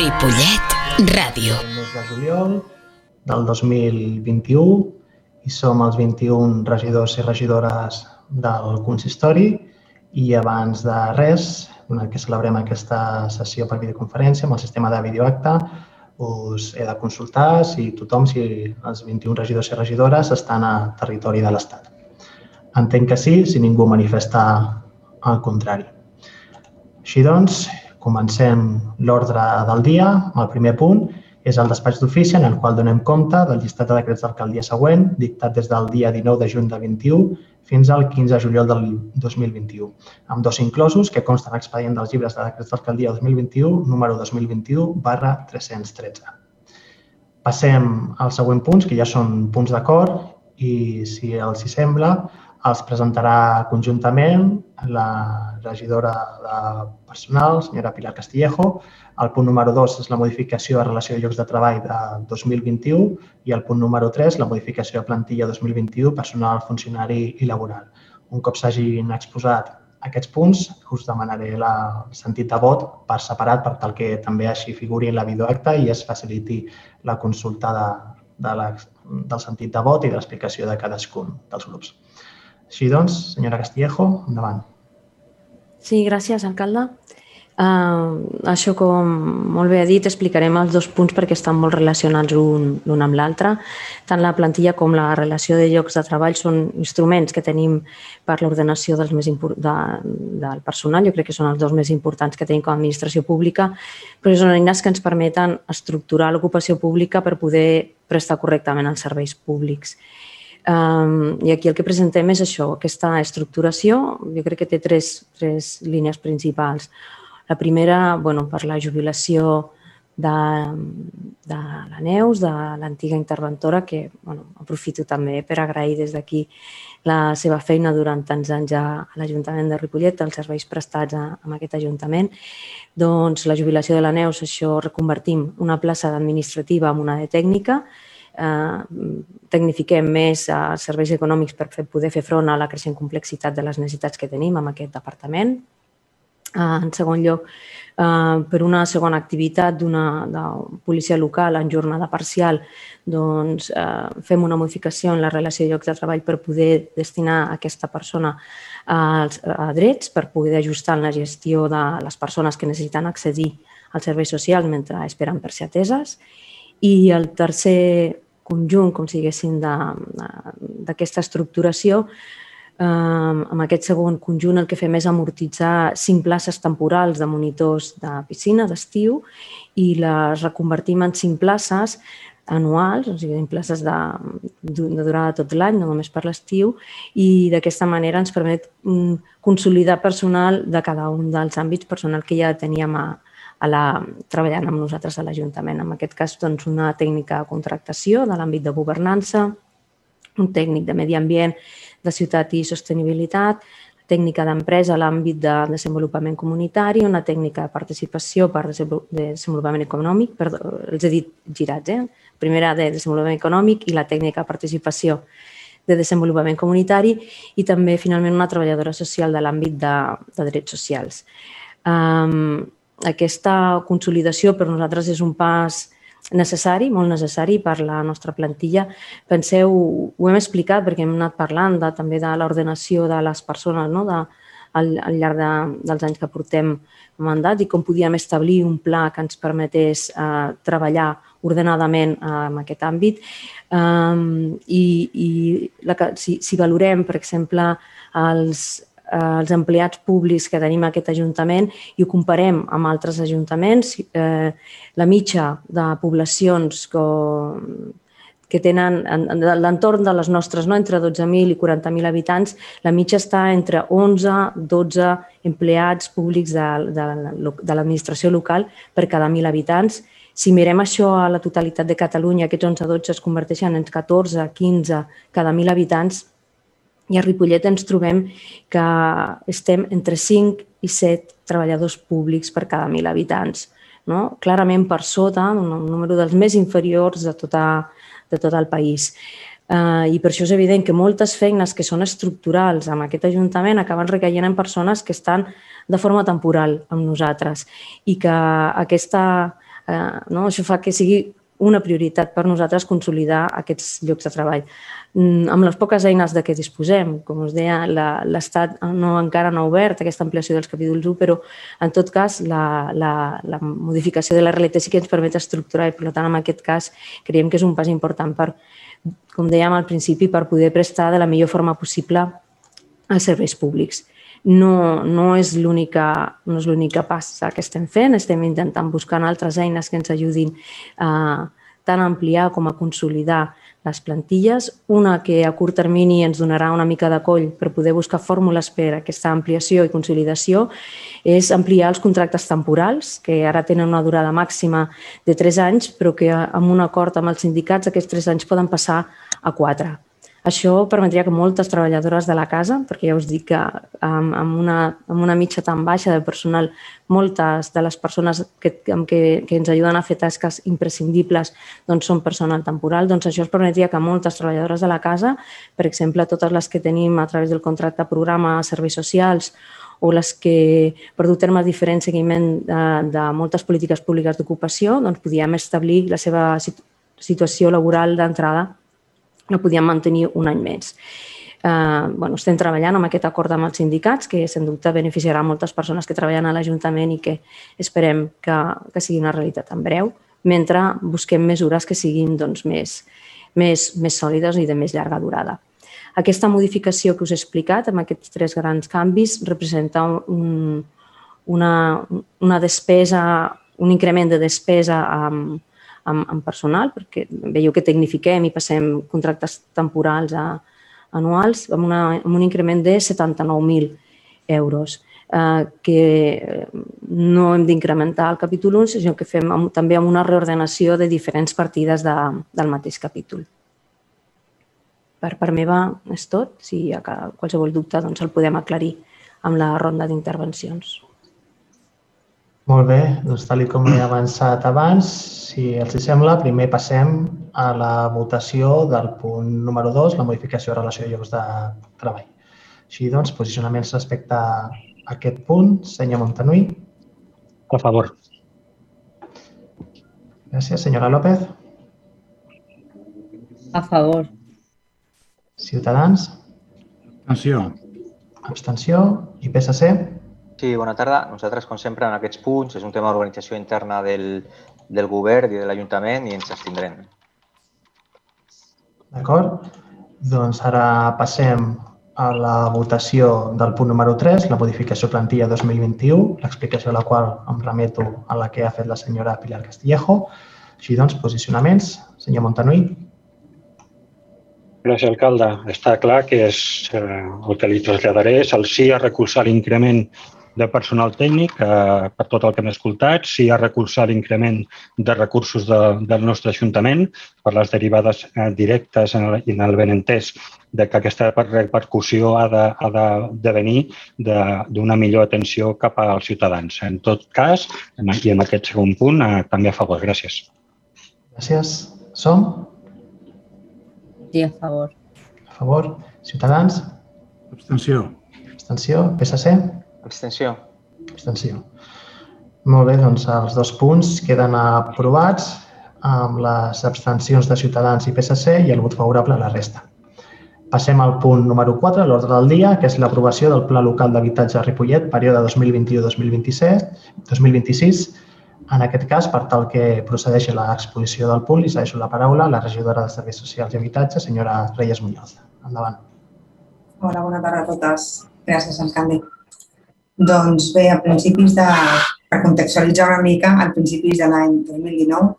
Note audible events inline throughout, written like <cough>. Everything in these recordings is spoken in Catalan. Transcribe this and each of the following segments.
Ripollet Ràdio. El mes de juliol del 2021 i som els 21 regidors i regidores del consistori i abans de res, donat que celebrem aquesta sessió per videoconferència amb el sistema de videoacte, us he de consultar si tothom, si els 21 regidors i regidores estan a territori de l'Estat. Entenc que sí, si ningú manifesta el contrari. Així doncs, comencem l'ordre del dia. El primer punt és el despatx d'ofici en el qual donem compte del llistat de decrets d'alcaldia següent, dictat des del dia 19 de juny de 21 fins al 15 de juliol del 2021, amb dos inclosos que consten expedient dels llibres de decrets d'alcaldia 2021, número 2021 barra 313. Passem als següents punts, que ja són punts d'acord, i si els hi sembla, els presentarà conjuntament la regidora de personal, senyora Pilar Castillejo. El punt número 2 és la modificació de relació de llocs de treball de 2021 i el punt número 3, la modificació de plantilla 2021, personal, funcionari i laboral. Un cop s'hagin exposat aquests punts, us demanaré la, el sentit de vot per separat per tal que també així figuri en la videoacta i es faciliti la consulta de, de la, del sentit de vot i de l'explicació de cadascun dels grups. Així doncs, senyora Castillejo, endavant. Sí, gràcies, alcalde. Uh, això, com molt bé ha dit, explicarem els dos punts perquè estan molt relacionats l'un amb l'altre. Tant la plantilla com la relació de llocs de treball són instruments que tenim per l'ordenació dels més de, del personal. Jo crec que són els dos més importants que tenim com a administració pública, però són eines que ens permeten estructurar l'ocupació pública per poder prestar correctament els serveis públics. Um, I aquí el que presentem és això, aquesta estructuració, jo crec que té tres, tres línies principals. La primera, bueno, per la jubilació de, de la Neus, de l'antiga interventora, que bueno, aprofito també per agrair des d'aquí la seva feina durant tants anys a, l'Ajuntament de Ripollet, els serveis prestats a, a aquest Ajuntament. Doncs la jubilació de la Neus, això reconvertim una plaça administrativa en una de tècnica, eh, tecnifiquem més eh, serveis econòmics per fer, poder fer front a la creixent complexitat de les necessitats que tenim amb aquest departament. Eh, en segon lloc, eh, per una segona activitat d'una policia local en jornada parcial, doncs, fem una modificació en la relació de llocs de treball per poder destinar aquesta persona als, a drets, per poder ajustar en la gestió de les persones que necessiten accedir als serveis socials mentre esperen per ser ateses. El tercer conjunt, com si diguéssim, d'aquesta estructuració, eh, amb aquest segon conjunt el que fem és amortitzar cinc places temporals de monitors de piscina d'estiu i les reconvertim en cinc places anuals, o sigui, en places de, de durada tot l'any, no només per l'estiu, i d'aquesta manera ens permet mm, consolidar personal de cada un dels àmbits personal que ja teníem a, a la, treballant amb nosaltres a l'Ajuntament. En aquest cas, doncs, una tècnica de contractació de l'àmbit de governança, un tècnic de medi ambient, de ciutat i sostenibilitat, tècnica d'empresa a l'àmbit de desenvolupament comunitari, una tècnica de participació per desenvolupament econòmic, perdó, els he dit girats, eh? primera de desenvolupament econòmic i la tècnica de participació de desenvolupament comunitari i també, finalment, una treballadora social de l'àmbit de, de drets socials. Um, aquesta consolidació per nosaltres és un pas necessari, molt necessari per la nostra plantilla. Penseu, ho hem explicat perquè hem anat parlant de, també de l'ordenació de les persones no? de, al, al llarg de, dels anys que portem mandat i com podíem establir un pla que ens permetés eh, treballar ordenadament eh, en aquest àmbit. Um, I i la, si, si valorem, per exemple, els, eh, els empleats públics que tenim a aquest Ajuntament i ho comparem amb altres ajuntaments, eh, la mitja de poblacions que, que tenen l'entorn de les nostres, no? entre 12.000 i 40.000 habitants, la mitja està entre 11-12 empleats públics de, de, de l'administració local per cada 1.000 habitants. Si mirem això a la totalitat de Catalunya, aquests 11-12 es converteixen en 14-15 cada 1.000 habitants, i a Ripollet ens trobem que estem entre 5 i 7 treballadors públics per cada 1.000 habitants, no? clarament per sota, un número dels més inferiors de, tota, de tot el país. Uh, I per això és evident que moltes feines que són estructurals amb aquest Ajuntament acaben recaient en persones que estan de forma temporal amb nosaltres i que aquesta, eh, no? això fa que sigui una prioritat per nosaltres consolidar aquests llocs de treball. Mm, amb les poques eines de què disposem, com us deia, l'Estat no, encara no ha obert aquesta ampliació dels capítols 1, però en tot cas la, la, la modificació de la realitat sí que ens permet estructurar i per tant en aquest cas creiem que és un pas important per, com dèiem al principi, per poder prestar de la millor forma possible els serveis públics. No, no és l'única no és l'única passa que estem fent, estem intentant buscar altres eines que ens ajudin a tant a ampliar com a consolidar les plantilles, una que a curt termini ens donarà una mica de coll per poder buscar fórmules per a aquesta ampliació i consolidació, és ampliar els contractes temporals, que ara tenen una durada màxima de 3 anys, però que amb un acord amb els sindicats aquests 3 anys poden passar a 4. Això permetria que moltes treballadores de la casa, perquè ja us dic que amb, amb, una, amb una mitja tan baixa de personal, moltes de les persones que, que, que ens ajuden a fer tasques imprescindibles doncs són personal temporal, doncs això es permetria que moltes treballadores de la casa, per exemple, totes les que tenim a través del contracte programa serveis socials o les que, per dur termes diferents, seguiment de, de moltes polítiques públiques d'ocupació, doncs podíem establir la seva situació laboral d'entrada no podíem mantenir un any més. Eh, bueno, estem treballant amb aquest acord amb els sindicats, que sens dubte beneficiarà moltes persones que treballen a l'Ajuntament i que esperem que, que sigui una realitat en breu, mentre busquem mesures que siguin doncs, més, més, més sòlides i de més llarga durada. Aquesta modificació que us he explicat, amb aquests tres grans canvis, representa un, una, una despesa, un increment de despesa amb, amb, amb personal, perquè veieu que tecnifiquem i passem contractes temporals a anuals amb, una, amb un increment de 79.000 euros eh, que no hem d'incrementar el capítol 1, sinó que fem amb, també amb una reordenació de diferents partides de, del mateix capítol. Per part meva és tot. Si hi ha qualsevol dubte, doncs el podem aclarir amb la ronda d'intervencions. Molt bé, doncs tal com he avançat abans, si els sembla, primer passem a la votació del punt número 2, la modificació de relació de llocs de treball. Així doncs, posicionaments respecte a aquest punt. Senyor Montanui. A favor. Gràcies. Senyora López. A favor. Ciutadans. Abstenció. Abstenció. I PSC. Sí, bona tarda. Nosaltres, com sempre, en aquests punts, és un tema d'organització interna del, del govern i de l'Ajuntament i ens abstindrem. D'acord. Doncs ara passem a la votació del punt número 3, la modificació plantilla 2021, l'explicació de la qual em remeto a la que ha fet la senyora Pilar Castillejo. Així doncs, posicionaments. Senyor Montanui. Gràcies, alcalde. Està clar que és eh, el que li traslladaré és el sí a recolzar l'increment de personal tècnic eh, per tot el que hem escoltat, si ha recolzar l'increment de recursos de, del nostre Ajuntament per les derivades eh, directes en el, en el benentès de que aquesta repercussió ha de, ha de, de venir d'una millor atenció cap als ciutadans. En tot cas, i en aquest segon punt, eh, també a favor. Gràcies. Gràcies. Som? Sí, a favor. A favor. Ciutadans? Abstenció. Abstenció. PSC? Abstenció. Abstenció. Molt bé, doncs els dos punts queden aprovats amb les abstencions de Ciutadans i PSC i el vot favorable a la resta. Passem al punt número 4, l'ordre del dia, que és l'aprovació del Pla Local d'Habitatge a Ripollet, període 2021-2026. En aquest cas, per tal que procedeixi l'exposició del punt, li cedeixo la paraula a la regidora de Serveis Socials i Habitatge, senyora Reyes Muñoz. Endavant. Hola, bona tarda a totes. Gràcies, alcalde. Doncs bé, a principis de, per contextualitzar una mica, al principis de l'any 2019,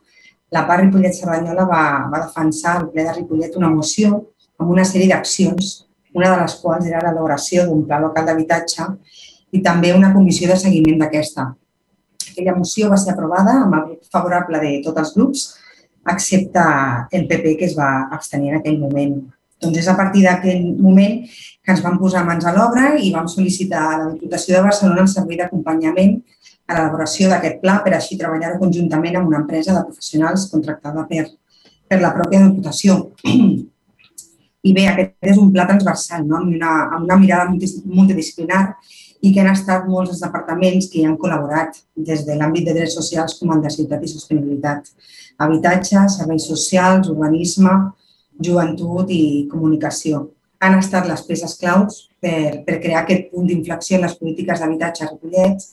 la part Ripollet-Cerdanyola va, va defensar al ple de Ripollet una moció amb una sèrie d'accions, una de les quals era l'elaboració d'un pla local d'habitatge i també una comissió de seguiment d'aquesta. Aquella moció va ser aprovada amb el grup favorable de tots els grups, excepte el PP, que es va abstenir en aquell moment. Doncs és a partir d'aquell moment que ens vam posar mans a l'obra i vam sol·licitar a la Diputació de Barcelona el servei d'acompanyament a l'elaboració d'aquest pla per així treballar conjuntament amb una empresa de professionals contractada per, per la pròpia Diputació. <clears throat> I bé, aquest és un pla transversal, no? amb, una, amb una mirada multidisciplinar i que han estat molts els departaments que hi han col·laborat des de l'àmbit de drets socials com el de ciutat i sostenibilitat. Habitatge, serveis socials, urbanisme, joventut i comunicació. Han estat les peces claus per, per crear aquest punt d'inflexió en les polítiques d'habitatge a Ripollet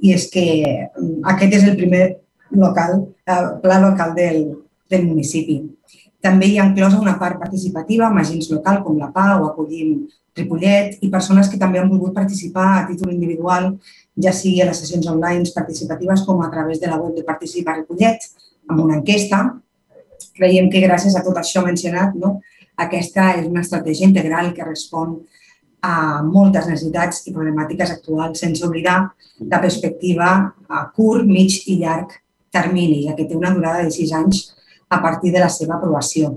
i és que mm, aquest és el primer local, eh, pla local del, del municipi. També hi ha inclosa una part participativa amb agents local com la PA o Acollim Ripollet i persones que també han volgut participar a títol individual, ja sigui a les sessions online participatives com a través de la web de Participa Ripollet, amb una enquesta. Creiem que gràcies a tot això mencionat, no, aquesta és una estratègia integral que respon a moltes necessitats i problemàtiques actuals, sense oblidar la perspectiva a curt, mig i llarg termini, ja que té una durada de sis anys a partir de la seva aprovació.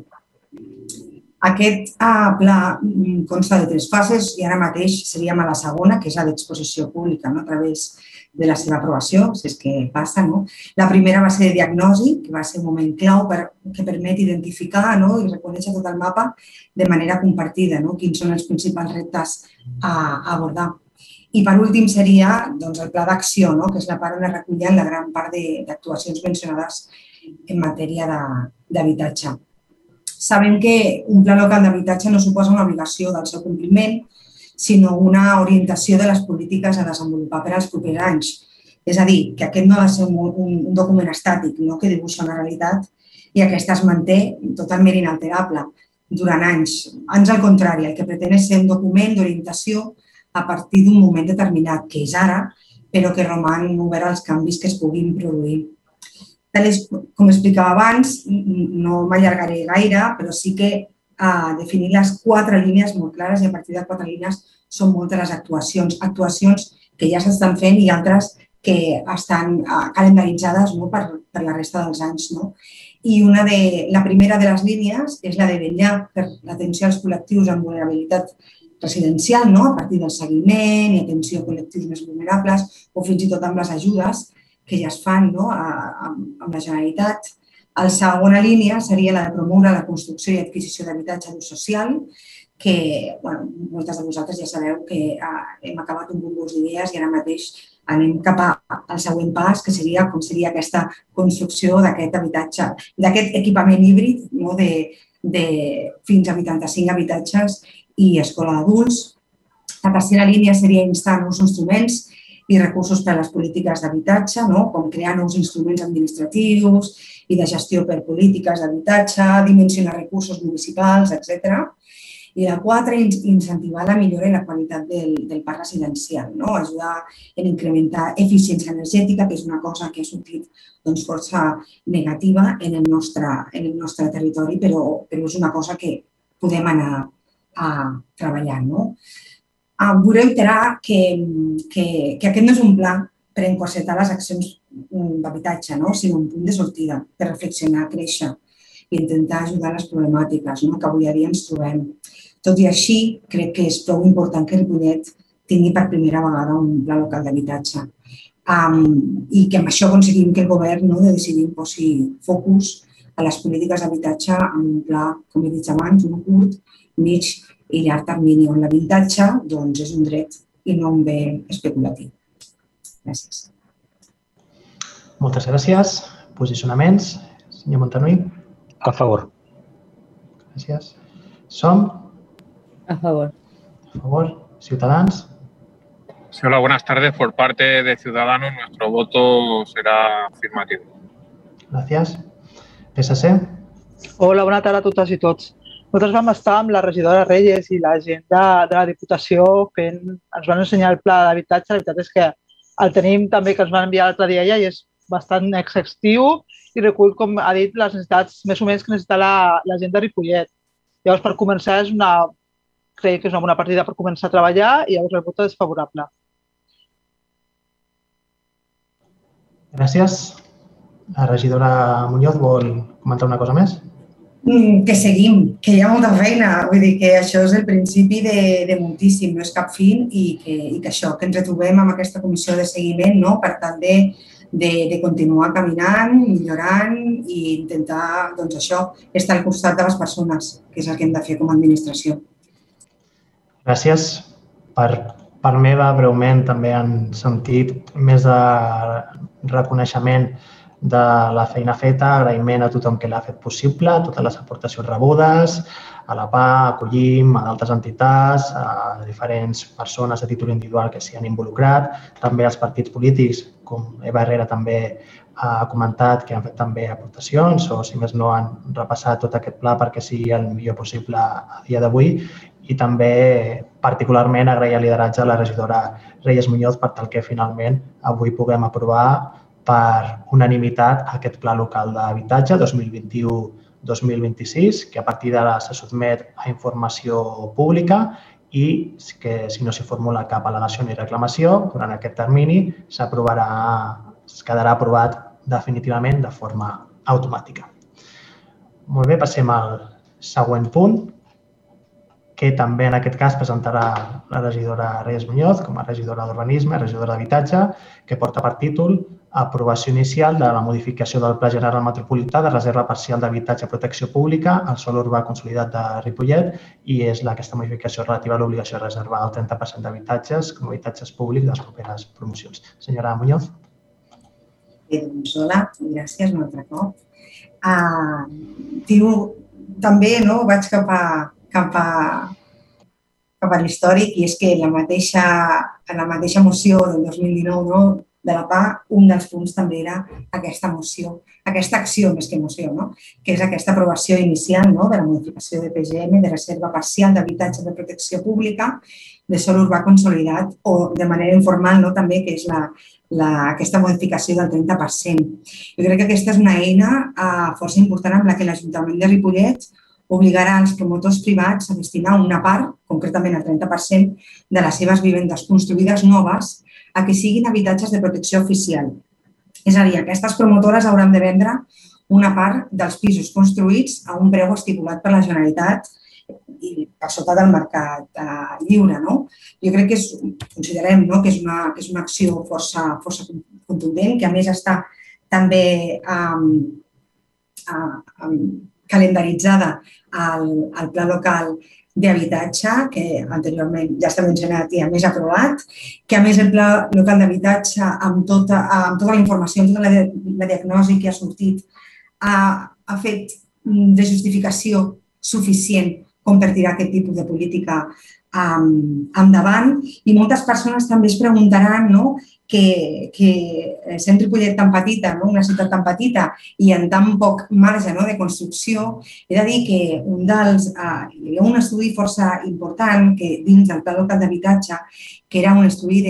Aquest uh, pla mm, consta de tres fases i ara mateix seríem a la segona, que és la d'exposició pública, no? a través de la seva aprovació, si és que passa. No? La primera va ser de diagnosi, que va ser un moment clau per, que permet identificar no? i reconèixer tot el mapa de manera compartida, no? quins són els principals reptes a, a abordar. I per últim seria doncs, el pla d'acció, no? que és la part on es recullen la gran part d'actuacions mencionades en matèria d'habitatge. Sabem que un pla local d'habitatge no suposa una obligació del seu compliment, sinó una orientació de les polítiques a desenvolupar per als propers anys. És a dir, que aquest no ha de ser un, un, document estàtic, no? que dibuixa una realitat i aquesta es manté totalment inalterable durant anys. Ans al contrari, el que pretén és ser un document d'orientació a partir d'un moment determinat, que és ara, però que roman obert als canvis que es puguin produir com explicava abans, no m'allargaré gaire, però sí que a definir les quatre línies molt clares i a partir de quatre línies són moltes les actuacions. Actuacions que ja s'estan fent i altres que estan calendaritzades no, per, per la resta dels anys. No? I una de, la primera de les línies és la de vetllar per l'atenció als col·lectius amb vulnerabilitat residencial, no? a partir del seguiment i atenció a col·lectius més vulnerables o fins i tot amb les ajudes que ja es fan no? amb la Generalitat. La segona línia seria la de promoure la construcció i adquisició d'habitatge d'ús social, que bueno, moltes de vosaltres ja sabeu que eh, hem acabat un concurs d'idees i ara mateix anem cap al següent pas, que seria com seria aquesta construcció d'aquest habitatge, d'aquest equipament híbrid no? de, de fins a 85 habitatges i escola d'adults. La tercera línia seria instar nous instruments i recursos per a les polítiques d'habitatge, no? com crear nous instruments administratius i de gestió per polítiques d'habitatge, dimensionar recursos municipals, etc. I la quatre, incentivar la millora i la qualitat del, del parc residencial, no? ajudar en incrementar eficiència energètica, que és una cosa que ha sortit doncs, força negativa en el nostre, en el nostre territori, però, però és una cosa que podem anar a treballar. No? Vull reiterar que, que, que aquest no és un pla per encorsetar les accions mm, d'habitatge, no? sinó un punt de sortida per reflexionar, créixer i intentar ajudar les problemàtiques no? que avui dia ens trobem. Tot i així, crec que és prou important que Ripollet tingui per primera vegada un pla local d'habitatge um, i que amb això aconseguim que el govern no, de decidir posi focus a les polítiques d'habitatge amb un pla, com he dit abans, un curt, mig i llarg termini, on l'habitatge doncs, és un dret i no un bé especulatiu. Gràcies. Moltes gràcies. Posicionaments. Senyor Montanui. A favor. Gràcies. Som? A favor. A favor. Ciutadans. Sí, hola, buenas tardes. Por parte de Ciudadanos, nuestro voto será afirmativo. Gràcies. PSC. Hola, bona tarda a totes i tots. Nosaltres vam estar amb la regidora Reyes i la gent de, de la Diputació fent, ens van ensenyar el pla d'habitatge. La veritat és que el tenim també que ens van enviar l'altre dia ja i és bastant exhaustiu i recull, com ha dit, les necessitats més o menys que necessita la, la gent de Ripollet. Llavors, per començar, és una, crec que és una bona partida per començar a treballar i llavors el vot és favorable. Gràcies. La regidora Muñoz vol comentar una cosa més? Mm, que seguim, que hi ha molta feina. Vull dir que això és el principi de, de moltíssim, no és cap fin i que, i que això, que ens retrobem amb aquesta comissió de seguiment no? per tal de, de, de continuar caminant, millorant i intentar, doncs això, estar al costat de les persones, que és el que hem de fer com a administració. Gràcies. Per per meva, breument, també han sentit més de reconeixement de la feina feta, agraïment a tothom que l'ha fet possible, a totes les aportacions rebudes, a la PA, a Collim, a d'altres entitats, a diferents persones a títol individual que s'hi han involucrat, també als partits polítics, com Eva Herrera també ha comentat que han fet també aportacions o, si més no, han repassat tot aquest pla perquè sigui el millor possible a dia d'avui i també particularment agrair el lideratge a la regidora Reyes Muñoz per tal que finalment avui puguem aprovar per unanimitat aquest Pla Local d'Habitatge 2021-2026, que a partir d'ara se sotmet a informació pública i que si no s'hi formula cap al·legació ni reclamació, durant aquest termini s'aprovarà, es quedarà aprovat definitivament de forma automàtica. Molt bé, passem al següent punt, que també en aquest cas presentarà la regidora Reyes Muñoz com a regidora d'Urbanisme, regidora d'Habitatge, que porta per títol Aprovació inicial de la modificació del Pla General Metropolità de Reserva Parcial d'Habitatge Protecció Pública al sol urbà consolidat de Ripollet i és la, aquesta modificació relativa a l'obligació de reservar el 30% d'habitatges com a habitatges públics de les properes promocions. Senyora Muñoz. Bé, doncs, hola, gràcies un altre cop. Uh, tio, també no, vaig cap a, cap a, cap a l'històric i és que la mateixa, en la mateixa moció del 2019 no, de la PA, un dels punts també era aquesta moció, aquesta acció més que moció, no? que és aquesta aprovació inicial no? de la modificació de PGM, de reserva parcial d'habitatge de protecció pública, de sol urbà consolidat o de manera informal no? també, que és la, la, aquesta modificació del 30%. Jo crec que aquesta és una eina uh, força important amb la que l'Ajuntament de Ripollet obligarà els promotors privats a destinar una part, concretament el 30%, de les seves vivendes construïdes noves a que siguin habitatges de protecció oficial. És a dir, aquestes promotores hauran de vendre una part dels pisos construïts a un preu estipulat per la Generalitat i per sota del mercat eh, lliure. No? Jo crec que és, considerem no? que, és una, que és una acció força, força contundent, que a més està també um, uh, um, calendaritzada al, al pla local d'habitatge, que anteriorment ja està mencionat i a més aprovat, que a més el pla local d'habitatge amb, tota, amb tota la informació, amb tota la, la diagnosi que ha sortit, ha, ha fet de justificació suficient com per tirar aquest tipus de política um, endavant. I moltes persones també es preguntaran no, que, que sent Ripollet tan petita, no? una ciutat tan petita i en tan poc marge no? de construcció, he de dir que un dels, uh, hi havia un estudi força important que dins del pla local d'habitatge, que era un estudi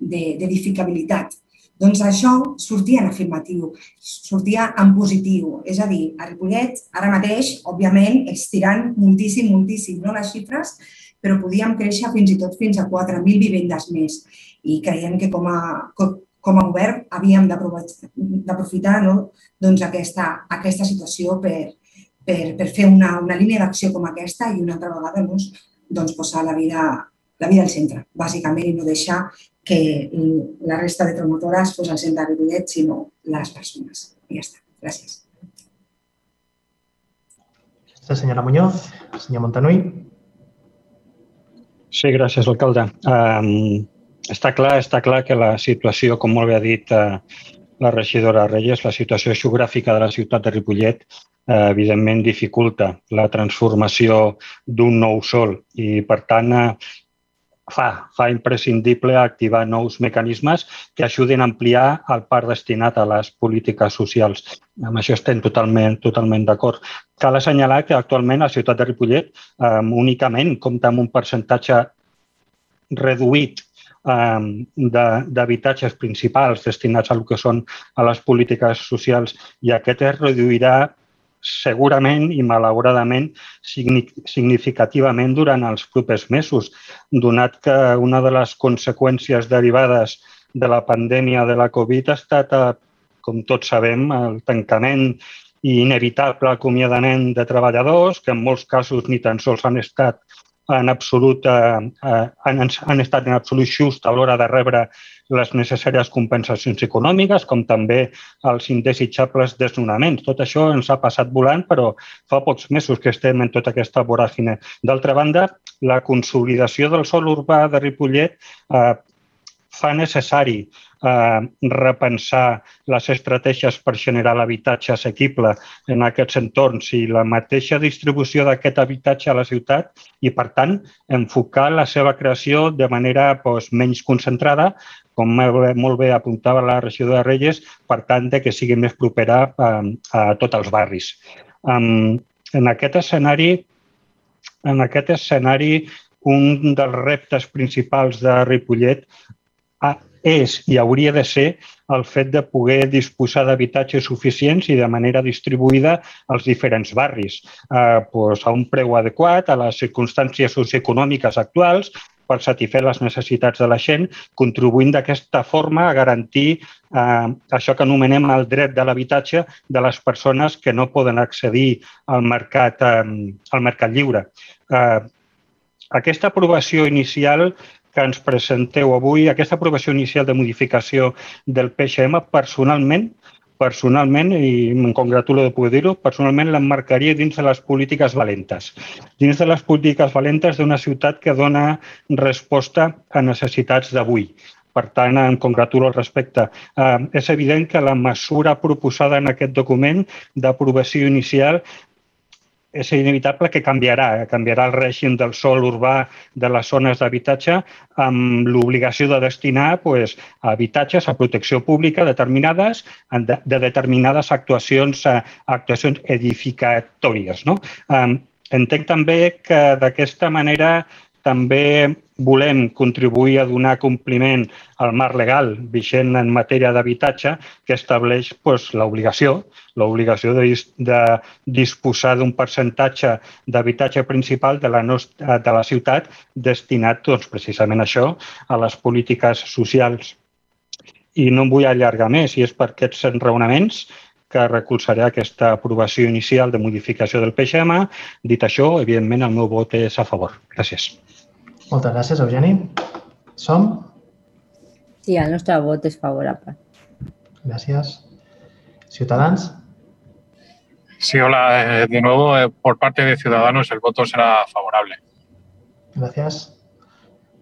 d'edificabilitat. De, de, doncs això sortia en afirmatiu, sortia en positiu. És a dir, a Ripollet, ara mateix, òbviament, estirant moltíssim, moltíssim no, les xifres, però podíem créixer fins i tot fins a 4.000 vivendes més i creiem que com a, com a govern havíem d'aprofitar no? doncs aquesta, aquesta situació per, per, per fer una, una línia d'acció com aquesta i una altra vegada doncs, doncs posar la vida, la vida al centre, bàsicament, i no deixar que la resta de promotores fos al centre de Ripollet, sinó les persones. I ja està. Gràcies. Gràcies, senyora Muñoz. Senyor Montanui. Sí, gràcies, alcalde. Um, està clar, està clar que la situació, com molt bé ha dit eh, la regidora Reyes, la situació geogràfica de la ciutat de Ripollet eh, evidentment dificulta la transformació d'un nou sol i, per tant, eh, fa, fa imprescindible activar nous mecanismes que ajudin a ampliar el parc destinat a les polítiques socials. Amb això estem totalment, totalment d'acord. Cal assenyalar que actualment la ciutat de Ripollet eh, únicament compta amb un percentatge reduït d'habitatges principals destinats a el que són a les polítiques socials i aquest es reduirà segurament i malauradament significativament durant els propers mesos, donat que una de les conseqüències derivades de la pandèmia de la Covid ha estat, eh, com tots sabem, el tancament i inevitable acomiadament de treballadors, que en molts casos ni tan sols han estat en absolut, eh, eh, han, han estat en absolut just a l'hora de rebre les necessàries compensacions econòmiques, com també els indesitjables desnonaments. Tot això ens ha passat volant, però fa pocs mesos que estem en tota aquesta voràgine. D'altra banda, la consolidació del sol urbà de Ripollet eh, fa necessari repensar les estratègies per generar l'habitatge assequible en aquests entorns i la mateixa distribució d'aquest habitatge a la ciutat i, per tant, enfocar la seva creació de manera doncs, menys concentrada, com molt bé apuntava la regidora de Reyes, per tant, de que sigui més propera a, a tots els barris. Um, en aquest escenari, en aquest escenari, un dels reptes principals de Ripollet és i hauria de ser el fet de poder disposar d'habitatges suficients i de manera distribuïda als diferents barris, eh, doncs a un preu adequat, a les circumstàncies socioeconòmiques actuals, per satisfer les necessitats de la gent, contribuint d'aquesta forma a garantir eh, això que anomenem el dret de l'habitatge de les persones que no poden accedir al mercat, eh, al mercat lliure. Eh, aquesta aprovació inicial que ens presenteu avui, aquesta aprovació inicial de modificació del PXM, personalment, personalment, i em congratulo de poder dir-ho, personalment l'emmarcaria dins de les polítiques valentes. Dins de les polítiques valentes d'una ciutat que dona resposta a necessitats d'avui. Per tant, em congratulo al respecte. Eh, és evident que la mesura proposada en aquest document d'aprovació inicial és inevitable que canviarà, eh? canviarà el règim del sol urbà de les zones d'habitatge amb l'obligació de destinar pues, a habitatges a protecció pública determinades de, de determinades actuacions, a, actuacions edificatòries. No? entenc també que d'aquesta manera també volem contribuir a donar compliment al marc legal vigent en matèria d'habitatge que estableix doncs, l'obligació l'obligació de, de disposar d'un percentatge d'habitatge principal de la, nostra, de la ciutat destinat doncs, precisament a això, a les polítiques socials. I no em vull allargar més, i és per aquests raonaments que recolzaré aquesta aprovació inicial de modificació del PGM. Dit això, evidentment, el meu vot és a favor. Gràcies. Moltes gràcies, Eugeni. Som? Sí, el nostre vot és favorable. Gràcies. Ciutadans? Sí, hola. Eh, de nuevo, eh, por parte de Ciudadanos, el voto será favorable. Gràcies.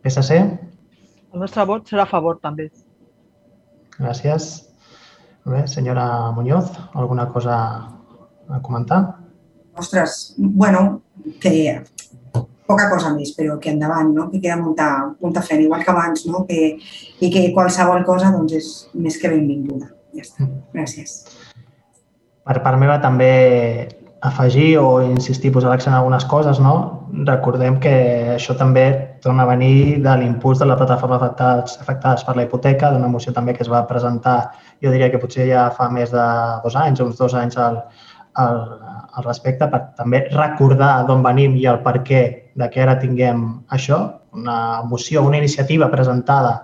PSC? El nostre vot serà a favor, també. Gràcies. Bé, senyora Muñoz, alguna cosa a comentar? Ostres, bueno, que poca cosa més, però que endavant, no? que queda molta, molta feina, igual que abans, no? que, i que qualsevol cosa doncs, és més que benvinguda. Ja està. Mm. Gràcies. Per part meva també afegir o insistir, posar l'accent en algunes coses, no? Recordem que això també torna a venir de l'impuls de la plataforma afectats, afectades per la hipoteca, d'una moció també que es va presentar, jo diria que potser ja fa més de dos anys, uns dos anys al, al, al respecte, per també recordar d'on venim i el per què de que ara tinguem això, una moció, una iniciativa presentada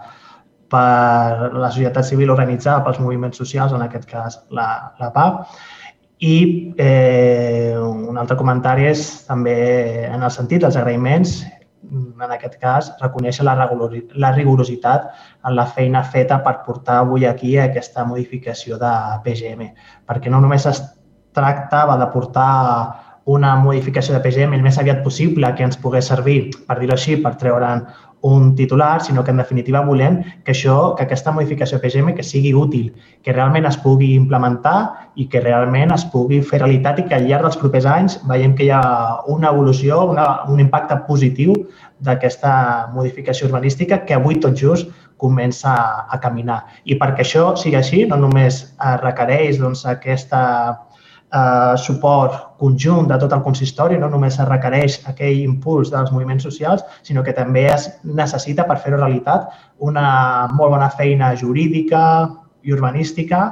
per la societat civil organitzada pels moviments socials, en aquest cas la, la PAP, i eh, un altre comentari és també en el sentit dels agraïments, en aquest cas, reconèixer la, la rigorositat en la feina feta per portar avui aquí aquesta modificació de PGM, perquè no només es tractava de portar una modificació de PGM el més aviat possible que ens pogués servir, per dir-ho així, per treure'n un titular, sinó que en definitiva volem que això, que aquesta modificació PGM que sigui útil, que realment es pugui implementar i que realment es pugui fer realitat i que al llarg dels propers anys veiem que hi ha una evolució, una, un impacte positiu d'aquesta modificació urbanística que avui tot just comença a, a caminar. I perquè això sigui així, no només requereix doncs, aquesta eh, suport conjunt de tot el consistori, no només es requereix aquell impuls dels moviments socials, sinó que també es necessita per fer-ho realitat una molt bona feina jurídica i urbanística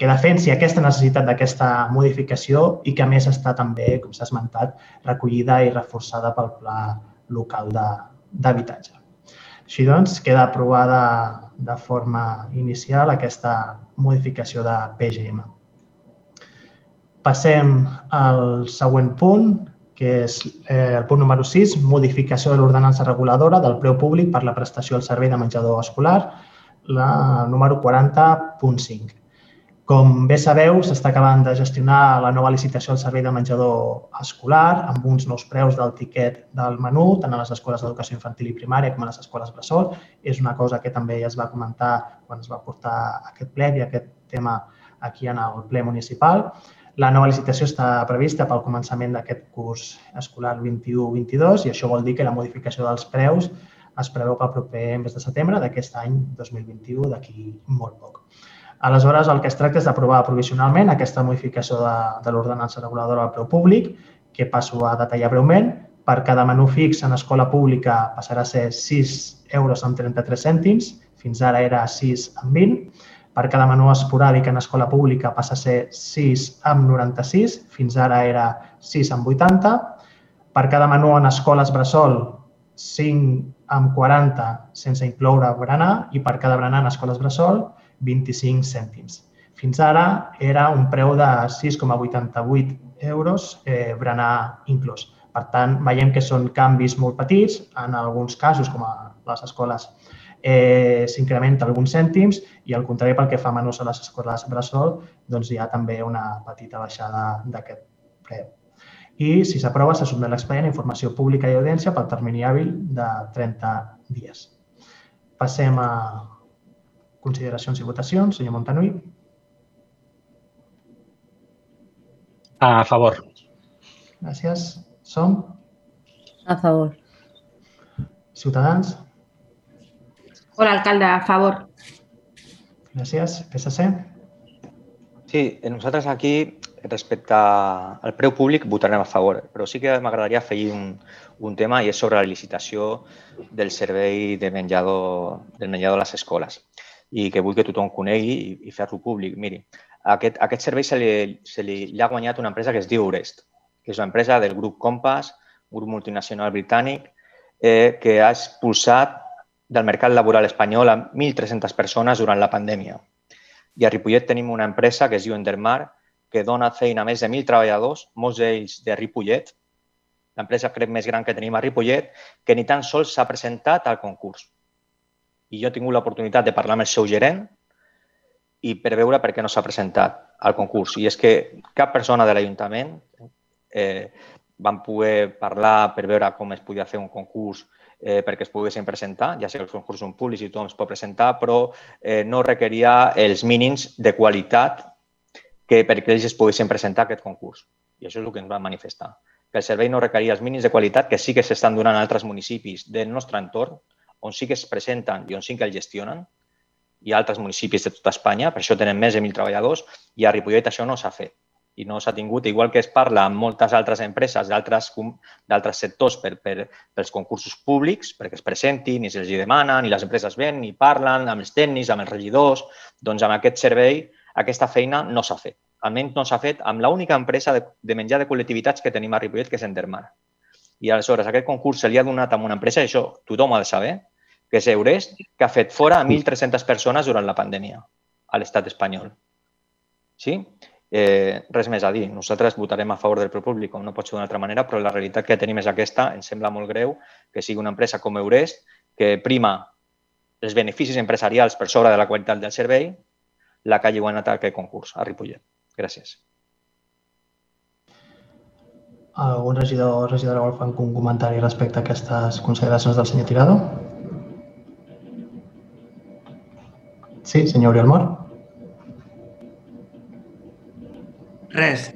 que defensi aquesta necessitat d'aquesta modificació i que a més està també, com s'ha esmentat, recollida i reforçada pel pla local d'habitatge. Així doncs, queda aprovada de forma inicial aquesta modificació de PGM. Passem al següent punt, que és eh, el punt número 6, modificació de l'ordenança reguladora del preu públic per la prestació del servei de menjador escolar, la número 40.5. Com bé sabeu, s'està acabant de gestionar la nova licitació del servei de menjador escolar amb uns nous preus del tiquet del menú, tant a les escoles d'educació infantil i primària com a les escoles bressol. És una cosa que també es va comentar quan es va portar aquest ple i aquest tema aquí en el ple municipal. La nova licitació està prevista pel començament d'aquest curs escolar 21-22 i això vol dir que la modificació dels preus es preveu pel proper mes de setembre d'aquest any 2021, d'aquí molt poc. Aleshores, el que es tracta és d'aprovar provisionalment aquesta modificació de, de l'ordenança reguladora del preu públic, que passo a detallar breument. Per cada menú fix en escola pública passarà a ser 6 euros amb 33 cèntims, fins ara era 6 amb 20. Per cada menú esporàdic en escola pública passa a ser 6 amb 96, fins ara era 6 amb 80. Per cada menú en escoles bressol, 5 amb 40 sense incloure berenar i per cada berenar en escoles bressol, 25 cèntims. Fins ara era un preu de 6,88 euros eh, berenar inclòs. Per tant, veiem que són canvis molt petits. En alguns casos, com a les escoles, eh, s'incrementa alguns cèntims i al contrari pel que fa menús a les escoles bressol, doncs hi ha també una petita baixada d'aquest preu. I si s'aprova, se sotmet l'expedient a informació pública i audiència pel termini hàbil de 30 dies. Passem a Consideracions i votacions. Senyor Montanui. A favor. Gràcies. Som? A favor. Ciutadans? Hola, alcalde, a favor. Gràcies. PSC? Sí, nosaltres aquí, respecte al preu públic, votarem a favor, però sí que m'agradaria afegir un, un tema i és sobre la licitació del servei de menjador, del menjador a les escoles i que vull que tothom conegui i, i fer-lo públic. Miri, aquest, aquest servei se li, se li, li ha guanyat una empresa que es diu Urest, que és una empresa del grup Compass, grup multinacional britànic, eh, que ha expulsat del mercat laboral espanyol a 1.300 persones durant la pandèmia. I a Ripollet tenim una empresa que es diu Endermar, que dona feina a més de 1.000 treballadors, molts d'ells de Ripollet, l'empresa crec més gran que tenim a Ripollet, que ni tan sols s'ha presentat al concurs i jo he tingut l'oportunitat de parlar amb el seu gerent i per veure per què no s'ha presentat al concurs. I és que cap persona de l'Ajuntament eh, van poder parlar per veure com es podia fer un concurs eh, perquè es poguessin presentar, ja sé que els concursos són públics i tothom es pot presentar, però eh, no requeria els mínims de qualitat que perquè ells es poguessin presentar aquest concurs. I això és el que ens van manifestar. Que el servei no requeria els mínims de qualitat que sí que s'estan donant a altres municipis del nostre entorn, on sí que es presenten i on sí que el gestionen. Ha altres municipis de tota Espanya, per això tenen més de 1.000 treballadors, i a Ripollet això no s'ha fet i no s'ha tingut, igual que es parla amb moltes altres empreses d'altres sectors per, per, pels concursos públics, perquè es presentin i se'ls demanen, i les empreses ven i parlen amb els tècnics, amb els regidors, doncs amb aquest servei aquesta feina no s'ha fet. Almenys no s'ha fet amb l'única empresa de, de menjar de col·lectivitats que tenim a Ripollet, que és Endermar. I aleshores aquest concurs se li ha donat a una empresa, i això tothom ha de saber, que és Eurest, que ha fet fora a 1.300 persones durant la pandèmia a l'estat espanyol. Sí? Eh, res més a dir. Nosaltres votarem a favor del com no pot ser d'una altra manera, però la realitat que tenim és aquesta. Ens sembla molt greu que sigui una empresa com Eurest, que prima els beneficis empresarials per sobre de la qualitat del servei, la que hagi guanyat aquest concurs a Ripollet. Gràcies. Algun regidor o regidora vol fer un comentari respecte a aquestes consideracions del senyor Tirado? Sí, senyor Oriol Mor. Res,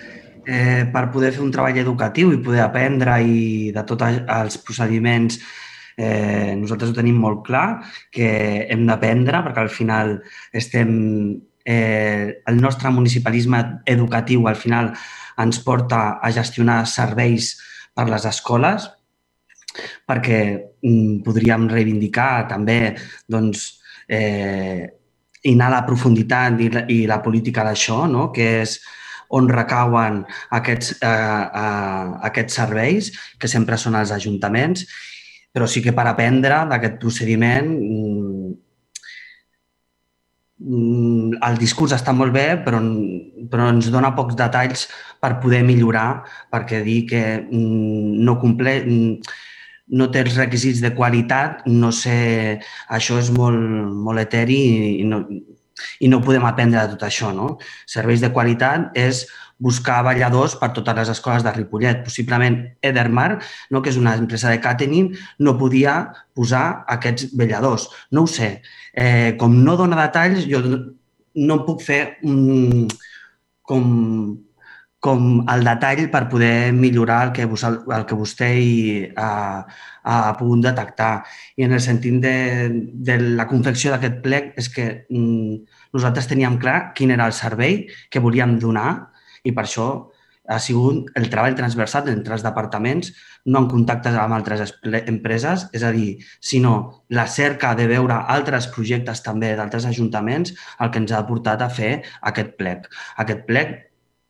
eh, per poder fer un treball educatiu i poder aprendre i de tots els procediments eh, nosaltres ho tenim molt clar, que hem d'aprendre perquè al final estem... Eh, el nostre municipalisme educatiu al final ens porta a gestionar serveis per les escoles perquè mm, podríem reivindicar també doncs, eh, i anar a la profunditat i la, i la política d'això, no? que és on recauen aquests, eh, eh, aquests serveis, que sempre són els ajuntaments, però sí que per aprendre d'aquest procediment mm, mm, el discurs està molt bé, però, però ens dona pocs detalls per poder millorar, perquè dir que mm, no comple, no té els requisits de qualitat, no sé, això és molt, molt eteri i no, i no podem aprendre de tot això. No? Serveis de qualitat és buscar balladors per totes les escoles de Ripollet. Possiblement Edermar, no, que és una empresa de catering, no podia posar aquests balladors. No ho sé. Eh, com no dona detalls, jo no puc fer un, com, com el detall per poder millorar el que, vos, el que vostè hi ha, ha pogut detectar. I en el sentit de, de la confecció d'aquest plec és que mm, nosaltres teníem clar quin era el servei que volíem donar i per això ha sigut el treball transversal entre els departaments, no en contactes amb altres empreses, és a dir, sinó la cerca de veure altres projectes també d'altres ajuntaments el que ens ha portat a fer aquest plec. Aquest plec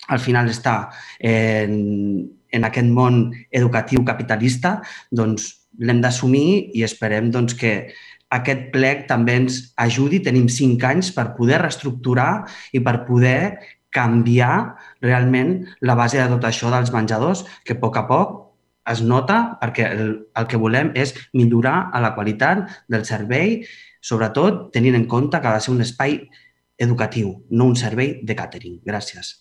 al final està en, en aquest món educatiu capitalista, doncs l'hem d'assumir i esperem doncs, que aquest plec també ens ajudi. Tenim cinc anys per poder reestructurar i per poder canviar realment la base de tot això dels menjadors, que a poc a poc es nota perquè el, el que volem és millorar a la qualitat del servei, sobretot tenint en compte que ha de ser un espai educatiu, no un servei de catering. Gràcies.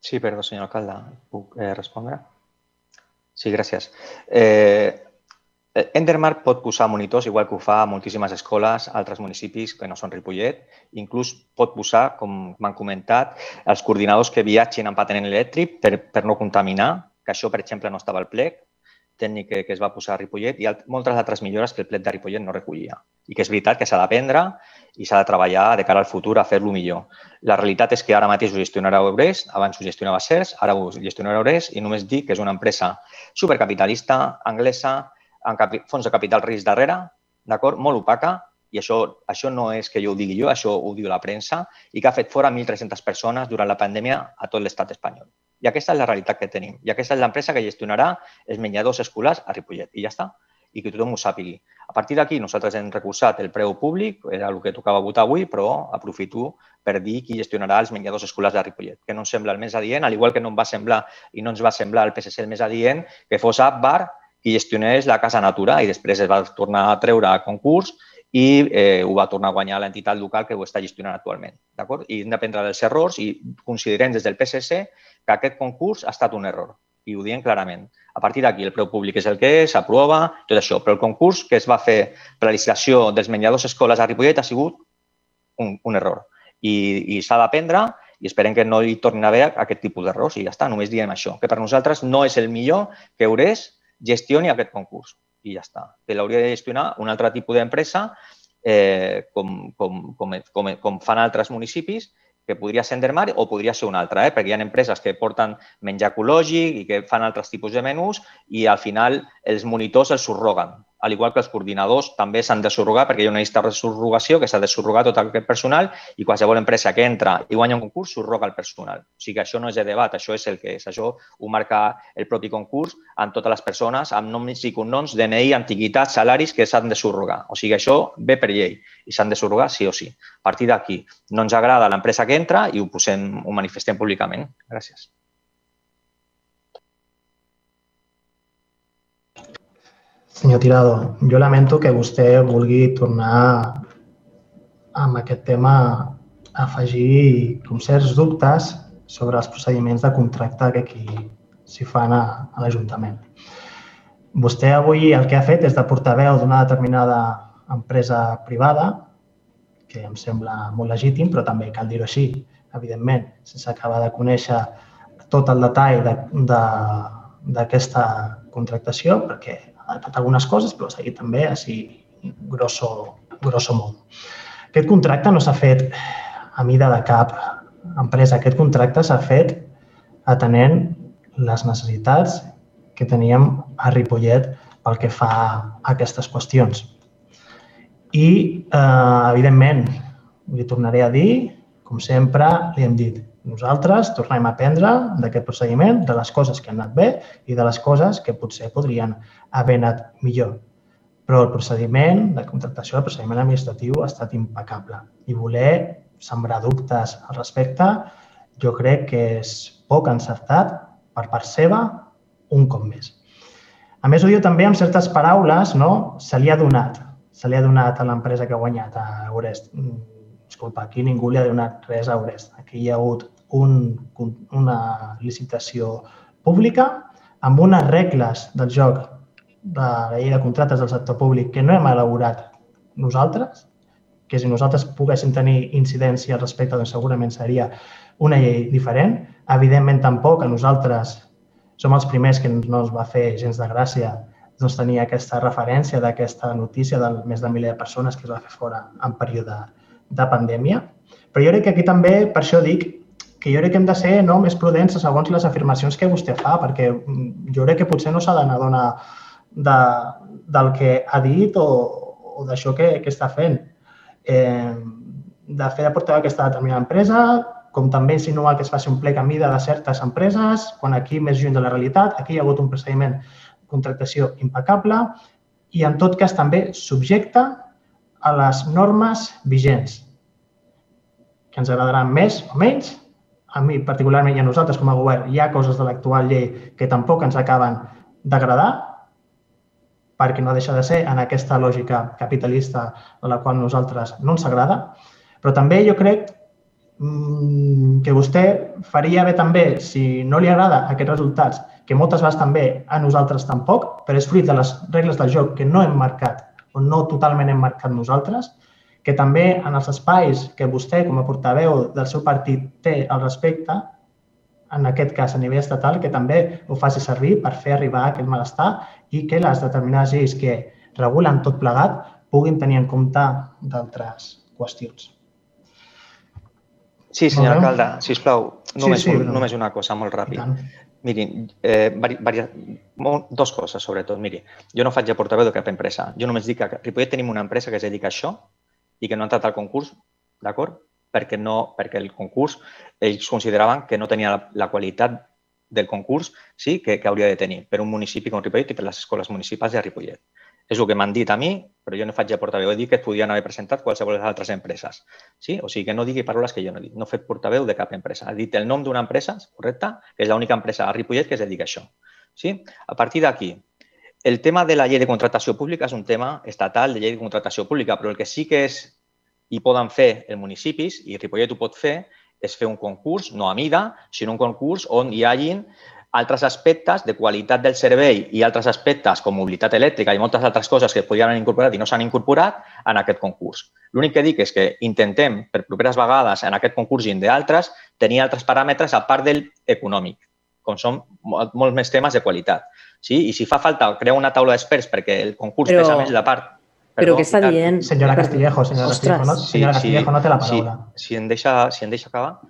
Sí, perdó, senyor alcalde. Puc eh, respondre? Sí, gràcies. Eh, Endermark pot posar monitors, igual que ho fa a moltíssimes escoles, altres municipis que no són Ripollet. Inclús pot posar, com m'han comentat, els coordinadors que viatgin amb patent elèctric per, per no contaminar, que això, per exemple, no estava al plec tècnic que, que es va posar a Ripollet i moltes altres millores que el plec de Ripollet no recollia. I que és veritat que s'ha d'aprendre i s'ha de treballar de cara al futur a fer-lo millor. La realitat és que ara mateix ho gestionarà Eures, abans ho gestionava CERS, ara ho gestionarà Eures i només dic que és una empresa supercapitalista, anglesa, amb fons de capital risc darrere, d'acord? Molt opaca, i això, això no és que jo ho digui jo, això ho diu la premsa, i que ha fet fora 1.300 persones durant la pandèmia a tot l'estat espanyol. I aquesta és la realitat que tenim. I aquesta és l'empresa que gestionarà els menjadors escolars a Ripollet. I ja està. I que tothom ho sàpigui. A partir d'aquí, nosaltres hem recursat el preu públic, era el que tocava votar avui, però aprofito per dir qui gestionarà els menjadors escolars de Ripollet, que no ens sembla el més adient, al igual que no em va semblar i no ens va semblar el PSC el més adient que fos Akbar qui gestionés la Casa Natura i després es va tornar a treure a concurs i eh, ho va tornar a guanyar l'entitat local que ho està gestionant actualment. I hem d'aprendre dels errors i considerem des del PSC que aquest concurs ha estat un error i ho diem clarament. A partir d'aquí, el preu públic és el que és, s'aprova, tot això. Però el concurs que es va fer per la licitació dels menjadors escoles a Ripollet ha sigut un, un error. I, i s'ha d'aprendre i esperem que no hi tornin a haver aquest tipus d'errors i ja està, només diem això, que per nosaltres no és el millor que Eures gestioni aquest concurs i ja està. Que l'hauria de gestionar un altre tipus d'empresa eh, com, com, com, com, com fan altres municipis que podria ser Endermar o podria ser una altra, eh? perquè hi ha empreses que porten menjar ecològic i que fan altres tipus de menús i al final els monitors els subroguen al igual que els coordinadors, també s'han de subrogar perquè hi ha una llista de subrogació que s'ha de subrogar tot aquest personal i qualsevol empresa que entra i guanya un concurs subroga el personal. O sigui que això no és de debat, això és el que és. Això ho marca el propi concurs amb totes les persones, amb noms i cognoms, DNI, antiguitats, salaris que s'han de subrogar. O sigui que això ve per llei i s'han de subrogar sí o sí. A partir d'aquí, no ens agrada l'empresa que entra i ho posem, ho manifestem públicament. Gràcies. Senyor Tirado, jo lamento que vostè vulgui tornar amb aquest tema a afegir com certs dubtes sobre els procediments de contracte que aquí s'hi fan a, a l'Ajuntament. Vostè avui el que ha fet és de portaveu d'una determinada empresa privada, que em sembla molt legítim, però també cal dir-ho així, evidentment, sense acabar de conèixer tot el detall d'aquesta de, contractació, perquè adaptat algunes coses, però seguit també així grosso, grosso modo. Aquest contracte no s'ha fet a mida de cap empresa. Aquest contracte s'ha fet atenent les necessitats que teníem a Ripollet pel que fa a aquestes qüestions. I, eh, evidentment, li tornaré a dir, com sempre li hem dit, nosaltres tornem a aprendre d'aquest procediment, de les coses que han anat bé i de les coses que potser podrien haver anat millor. però el procediment de contractació, el procediment administratiu ha estat impecable i voler sembrar dubtes al respecte jo crec que és poc encertat per part seva un cop més. A més, ho diu també amb certes paraules, no? Se li ha donat. Se li ha donat a l'empresa que ha guanyat, a Eurest. Disculpa, aquí ningú li ha donat res a Eurest. Aquí hi ha hagut un, una licitació pública amb unes regles del joc de la llei de contractes del sector públic que no hem elaborat nosaltres, que si nosaltres poguéssim tenir incidència al respecte, doncs segurament seria una llei diferent. Evidentment, tampoc a nosaltres som els primers que no ens va fer gens de gràcia doncs, tenir aquesta referència d'aquesta notícia del més de miler de persones que es va fer fora en període de pandèmia. Però jo crec que aquí també, per això dic, que jo crec que hem de ser no, més prudents segons les afirmacions que vostè fa, perquè mm, jo crec que potser no s'ha d'anar de, del que ha dit o, o d'això que, que està fent. Eh, de fer de portaveu aquesta determinada empresa, com també insinuar que es faci un plec a mida de certes empreses, quan aquí més lluny de la realitat, aquí hi ha hagut un procediment de contractació impecable i en tot cas també subjecte a les normes vigents, que ens agradaran més o menys. A mi, particularment, i a nosaltres com a govern, hi ha coses de l'actual llei que tampoc ens acaben d'agradar, perquè no deixa de ser en aquesta lògica capitalista a la qual nosaltres no ens agrada, però també jo crec Mm, que vostè faria bé també, si no li agrada aquests resultats, que moltes vegades també a nosaltres tampoc, però és fruit de les regles del joc que no hem marcat o no totalment hem marcat nosaltres, que també en els espais que vostè, com a portaveu del seu partit, té al respecte, en aquest cas a nivell estatal, que també ho faci servir per fer arribar aquest malestar i que les determinades lleis que regulen tot plegat puguin tenir en compte d'altres qüestions. Sí, senyor alcalde, sisplau, només, sí, sí, un, només una cosa molt ràpid. Mirin, eh, vari, vari, dos coses, sobretot. Miri, jo no faig de portaveu de cap empresa. Jo només dic que a Ripollet tenim una empresa que es dedica a això i que no ha entrat al concurs, d'acord? Perquè, no, perquè el concurs, ells consideraven que no tenia la, la qualitat del concurs sí, que, que hauria de tenir per un municipi com Ripollet i per les escoles municipals de Ripollet. És el que m'han dit a mi, però jo no faig de portaveu. He dit que et podien haver presentat qualsevol de les altres empreses. Sí? O sigui, que no digui paraules que jo no he dit. No he fet portaveu de cap empresa. Ha dit el nom d'una empresa, correcte, que és l'única empresa a Ripollet que es dedica a això. Sí? A partir d'aquí, el tema de la llei de contractació pública és un tema estatal de llei de contractació pública, però el que sí que és i poden fer els municipis, i Ripollet ho pot fer, és fer un concurs, no a mida, sinó un concurs on hi hagin altres aspectes de qualitat del servei i altres aspectes com mobilitat elèctrica i moltes altres coses que podien haver incorporat i no s'han incorporat en aquest concurs. L'únic que dic és que intentem, per properes vegades, en aquest concurs i en d'altres, tenir altres paràmetres a part del econòmic, com són molts més temes de qualitat. Sí? I si fa falta crear una taula d'experts perquè el concurs Però... pesa més la part Perdó, Però què està dient? Senyora Castillejo, senyora Castillejo, no, senyora sí, Castillejo, no té la paraula. Si, si, em deixa, si em deixa acabar,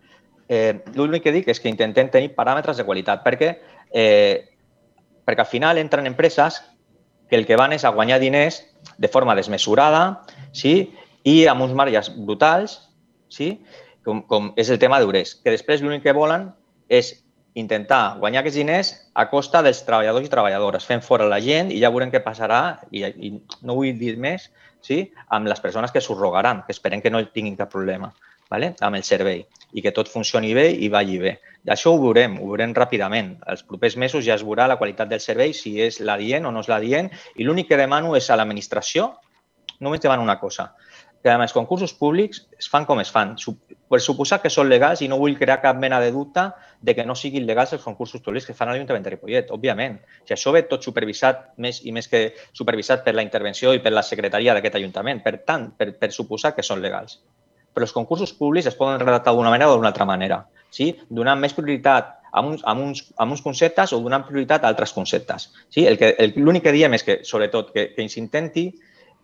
Eh, L'únic que dic és que intentem tenir paràmetres de qualitat, perquè, eh, perquè al final entren empreses que el que van és a guanyar diners de forma desmesurada sí? i amb uns marges brutals, sí? com, com és el tema d'Eures, que després l'únic que volen és intentar guanyar aquests diners a costa dels treballadors i treballadores, fent fora la gent i ja veurem què passarà, i, i no vull dir més, sí? amb les persones que subrogaran, que esperem que no tinguin cap problema vale? amb el servei i que tot funcioni bé i vagi bé. I això ho veurem, ho veurem ràpidament. Els propers mesos ja es veurà la qualitat del servei, si és la dient o no és la dient, i l'únic que demano és a l'administració, només demano una cosa, que els concursos públics es fan com es fan. Per suposar que són legals i no vull crear cap mena de dubte de que no siguin legals els concursos públics que fan a l'Ajuntament de Ripollet, òbviament. Si això ve tot supervisat, més i més que supervisat per la intervenció i per la secretaria d'aquest Ajuntament. Per tant, per, per suposar que són legals però els concursos públics es poden redactar d'una manera o d'una altra manera, sí? donant més prioritat a uns, a, uns, a uns conceptes o donant prioritat a altres conceptes. Sí? L'únic que diem és que, sobretot, que, que s'intenti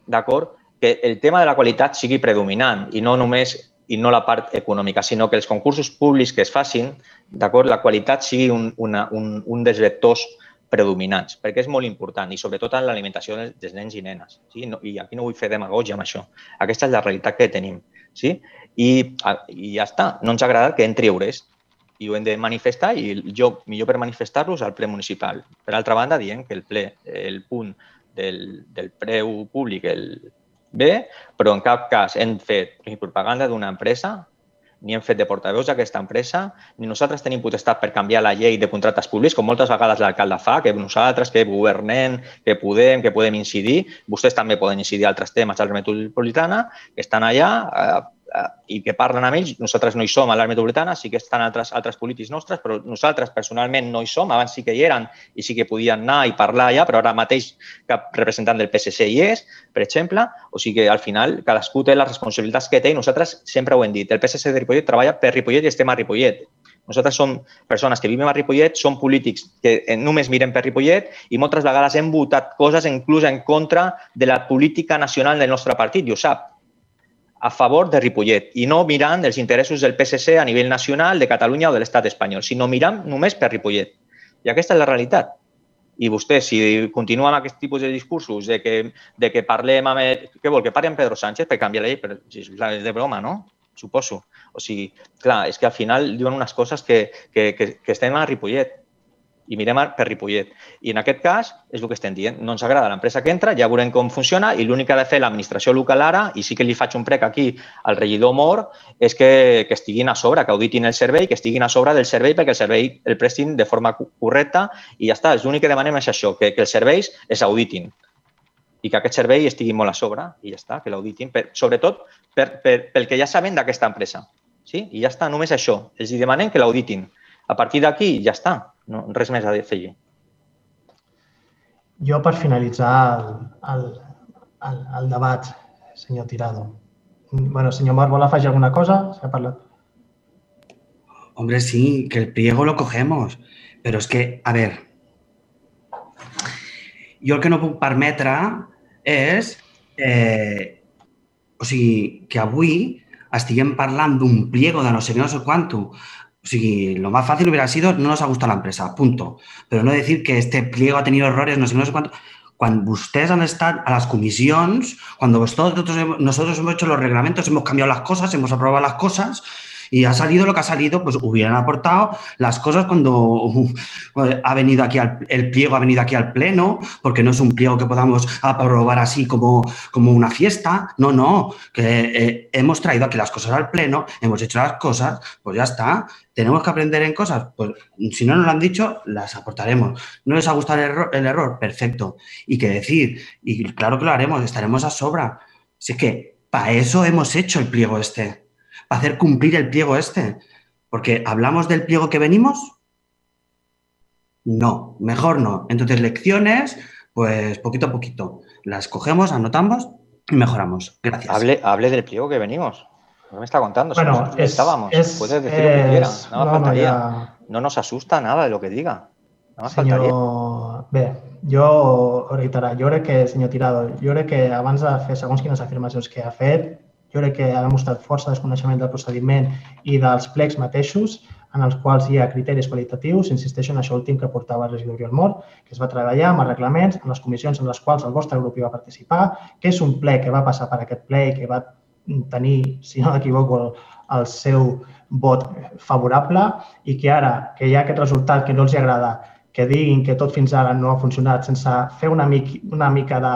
d'acord que el tema de la qualitat sigui predominant i no només i no la part econòmica, sinó que els concursos públics que es facin, d'acord, la qualitat sigui un, una, un, un dels vectors predominants, perquè és molt important i sobretot en l'alimentació dels nens i nenes. Sí? No, I aquí no vull fer demagogia amb això. Aquesta és la realitat que tenim. Sí? I, I ja està. No ens ha agradat que entri Eures i ho hem de manifestar i jo millor per manifestar-los al ple municipal. Per altra banda, dient que el ple, el punt del, del preu públic el bé, però en cap cas hem fet propaganda d'una empresa ni hem fet de portaveus d'aquesta empresa, ni nosaltres tenim potestat per canviar la llei de contractes públics, com moltes vegades l'alcalde fa, que nosaltres, que governem, que podem, que podem incidir. Vostès també poden incidir altres temes a la metropolitana, que estan allà, eh, i que parlen amb ells. Nosaltres no hi som a l'àrea metropolitana, sí que estan altres, altres polítics nostres, però nosaltres personalment no hi som. Abans sí que hi eren i sí que podien anar i parlar allà, però ara mateix cap representant del PSC hi és, per exemple. O sigui que al final cadascú té les responsabilitats que té i nosaltres sempre ho hem dit. El PSC de Ripollet treballa per Ripollet i estem a Ripollet. Nosaltres som persones que vivim a Ripollet, som polítics que només mirem per Ripollet i moltes vegades hem votat coses inclús en contra de la política nacional del nostre partit, i ho sap a favor de Ripollet i no mirant els interessos del PSC a nivell nacional, de Catalunya o de l'estat espanyol, sinó mirant només per Ripollet. I aquesta és la realitat. I vostè, si continua amb aquest tipus de discursos de que, de que parlem amb... Què vol, que parli amb Pedro Sánchez per canviar la llei? Però, és de broma, no? Suposo. O sigui, clar, és que al final diuen unes coses que, que, que, que estem a Ripollet i mirem per Ripollet. I en aquest cas, és el que estem dient, no ens agrada l'empresa que entra, ja veurem com funciona i l'únic que ha de fer l'administració local ara, i sí que li faig un prec aquí al regidor Mor, és que, que estiguin a sobre, que auditin el servei, que estiguin a sobre del servei perquè el servei el prestin de forma correcta i ja està. L'únic que demanem és això, que, que els serveis es auditin i que aquest servei estigui molt a sobre i ja està, que l'auditin, sobretot per, per, pel que ja saben d'aquesta empresa. Sí? I ja està, només això. Els demanem que l'auditin. A partir d'aquí, ja està. No, res més a afegir. Jo, per finalitzar el, el, el, el debat, senyor Tirado. Bueno, senyor Mor, vol afegir alguna cosa? S'ha parlat. Hombre, sí, que el pliego lo cogemos. Però és que, a veure, jo el que no puc permetre és eh, o sigui, que avui estiguem parlant d'un pliego de no sé què, no sé quanto, sigui, lo más fácil hubiera sido no nos ha gustado la empresa, punto. Pero no decir que este pliego ha tenido errores, no sé, no sé cuánto. Cuando ustedes han estado a las comisiones, cuando nosotros hemos hecho los reglamentos, hemos cambiado las cosas, hemos aprobado las cosas, y ha salido lo que ha salido, pues hubieran aportado las cosas cuando ha venido aquí al, el pliego ha venido aquí al pleno, porque no es un pliego que podamos aprobar así como, como una fiesta. No, no, que eh, hemos traído aquí las cosas al pleno, hemos hecho las cosas, pues ya está. Tenemos que aprender en cosas, pues si no nos lo han dicho, las aportaremos. ¿No les ha gustado el error? El error? Perfecto. Y qué decir, y claro que lo haremos, estaremos a sobra. Es que para eso hemos hecho el pliego este hacer cumplir el pliego este. Porque hablamos del pliego que venimos. No, mejor no. Entonces, lecciones, pues poquito a poquito. Las cogemos, anotamos y mejoramos. Gracias. Hable, hable del pliego que venimos. No me está contando. Bueno, es, estábamos. Es, Puedes decir es, lo que quieras. No, no, no, no nos asusta nada de lo que diga. No senyor... Faltaria. Bé, jo reiterar, jo crec que, senyor Tirado, jo crec que abans de fer segons quines afirmacions que ha fet, jo crec que ha demostrat força desconeixement del procediment i dels plecs mateixos, en els quals hi ha criteris qualitatius, insisteixo en això últim que portava el regidor Oriol Mort, que es va treballar amb els reglaments, en les comissions en les quals el vostre grup hi va participar, que és un ple que va passar per aquest ple i que va tenir, si no m'equivoco, el, el seu vot favorable i que ara que hi ha aquest resultat que no els agrada, que diguin que tot fins ara no ha funcionat sense fer una, mica, una mica de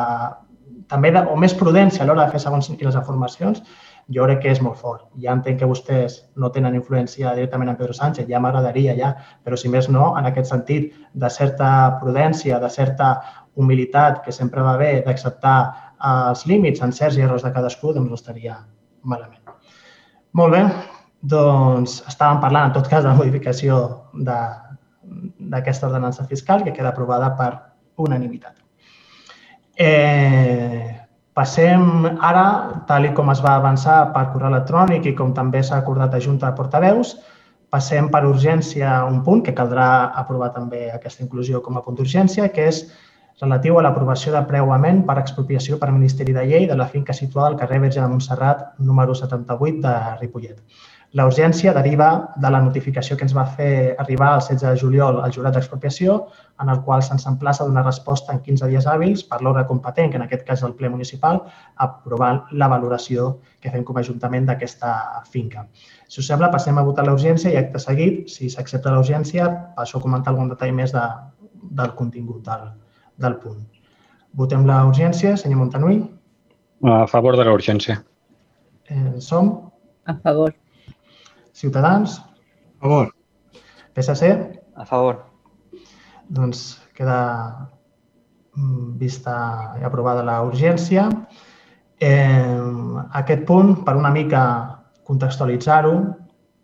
també de, o més prudència a l'hora de fer segons quines afirmacions, jo crec que és molt fort. Ja entenc que vostès no tenen influència directament en Pedro Sánchez, ja m'agradaria ja, però si més no, en aquest sentit de certa prudència, de certa humilitat, que sempre va bé d'acceptar els límits en certs i errors de cadascú, doncs no estaria malament. Molt bé, doncs estàvem parlant en tot cas de la modificació d'aquesta ordenança fiscal que queda aprovada per unanimitat. Eh, passem ara, tal com es va avançar per correu electrònic i com també s'ha acordat a Junta de Portaveus, passem per urgència a un punt que caldrà aprovar també aquesta inclusió com a punt d'urgència, que és relatiu a l'aprovació de preuament per expropiació per Ministeri de Llei de la finca situada al carrer Verge de Montserrat, número 78 de Ripollet. La urgència deriva de la notificació que ens va fer arribar el 16 de juliol al jurat d'expropiació, en el qual se'ns emplaça a donar resposta en 15 dies hàbils per l'obra competent, que en aquest cas és el ple municipal, aprovant la valoració que fem com a Ajuntament d'aquesta finca. Si us sembla, passem a votar la urgència i acte seguit, si s'accepta la urgència, passo a comentar algun detall més de, del contingut del, del punt. Votem la urgència, senyor Montanui. A favor de la urgència. Eh, som? A favor. Ciutadans? A favor. PSC? A favor. Doncs queda mm, vista i aprovada la urgència. Eh, aquest punt, per una mica contextualitzar-ho,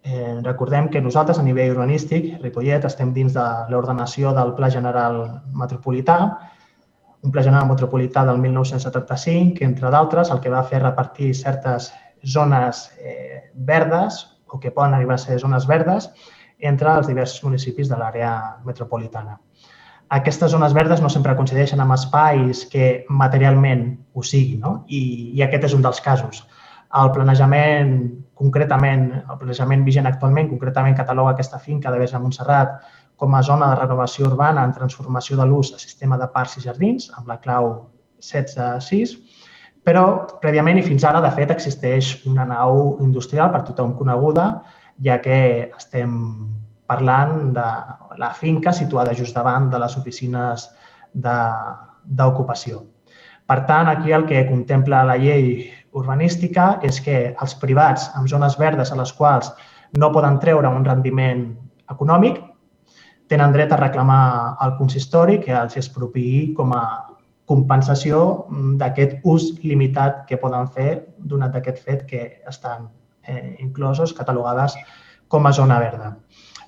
eh, recordem que nosaltres a nivell urbanístic, Ripollet, estem dins de l'ordenació del Pla General Metropolità, un Pla General Metropolità del 1975, que entre d'altres el que va fer repartir certes zones eh, verdes o que poden arribar a ser zones verdes entre els diversos municipis de l'àrea metropolitana. Aquestes zones verdes no sempre coincideixen amb espais que materialment ho siguin, no? I, i aquest és un dels casos. El planejament, concretament, el planejament vigent actualment, concretament cataloga aquesta finca de Besa Montserrat com a zona de renovació urbana en transformació de l'ús a sistema de parcs i jardins, amb la clau 16.6, però prèviament i fins ara, de fet, existeix una nau industrial per tothom coneguda, ja que estem parlant de la finca situada just davant de les oficines d'ocupació. Per tant, aquí el que contempla la llei urbanística és que els privats amb zones verdes a les quals no poden treure un rendiment econòmic tenen dret a reclamar al consistori que els expropiï com a compensació d'aquest ús limitat que poden fer donat d'aquest fet que estan eh, inclosos, catalogades com a zona verda.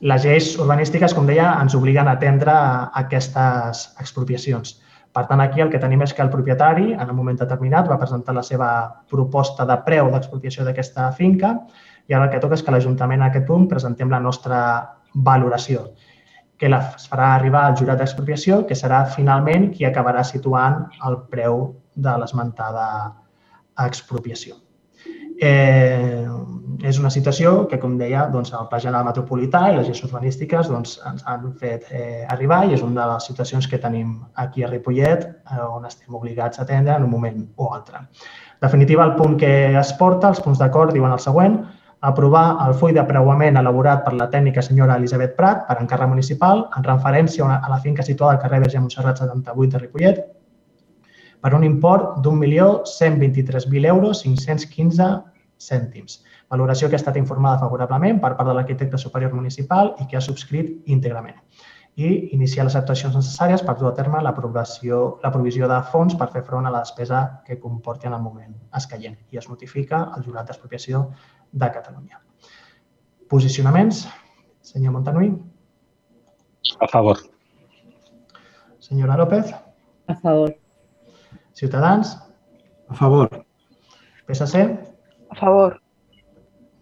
Les lleis urbanístiques, com deia, ens obliguen a atendre aquestes expropiacions. Per tant, aquí el que tenim és que el propietari, en un moment determinat, va presentar la seva proposta de preu d'expropiació d'aquesta finca i ara el que toca és que l'Ajuntament en aquest punt presentem la nostra valoració, que la farà arribar al jurat d'expropiació, que serà finalment qui acabarà situant el preu de l'esmentada expropiació. Eh, és una situació que, com deia, doncs, el Pla General Metropolità i les lleis urbanístiques doncs, ens han fet eh, arribar i és una de les situacions que tenim aquí a Ripollet eh, on estem obligats a atendre en un moment o altre. En definitiva, el punt que es porta, els punts d'acord, diuen el següent, aprovar el full de preuament elaborat per la tècnica senyora Elisabet Prat per encàrrec municipal en referència a la finca situada al carrer Verge Montserrat 78 de Ripollet per un import d'1.123.000 euros 515 cèntims. Valoració que ha estat informada favorablement per part de l'arquitecte superior municipal i que ha subscrit íntegrament. I iniciar les actuacions necessàries per dur a terme la provisió de fons per fer front a la despesa que comporti en el moment escaient i es notifica al jurat d'expropiació de Catalunya. Posicionaments? Senyor Montanui? A favor. Senyora López? A favor. Ciutadans? A favor. PSC? A favor.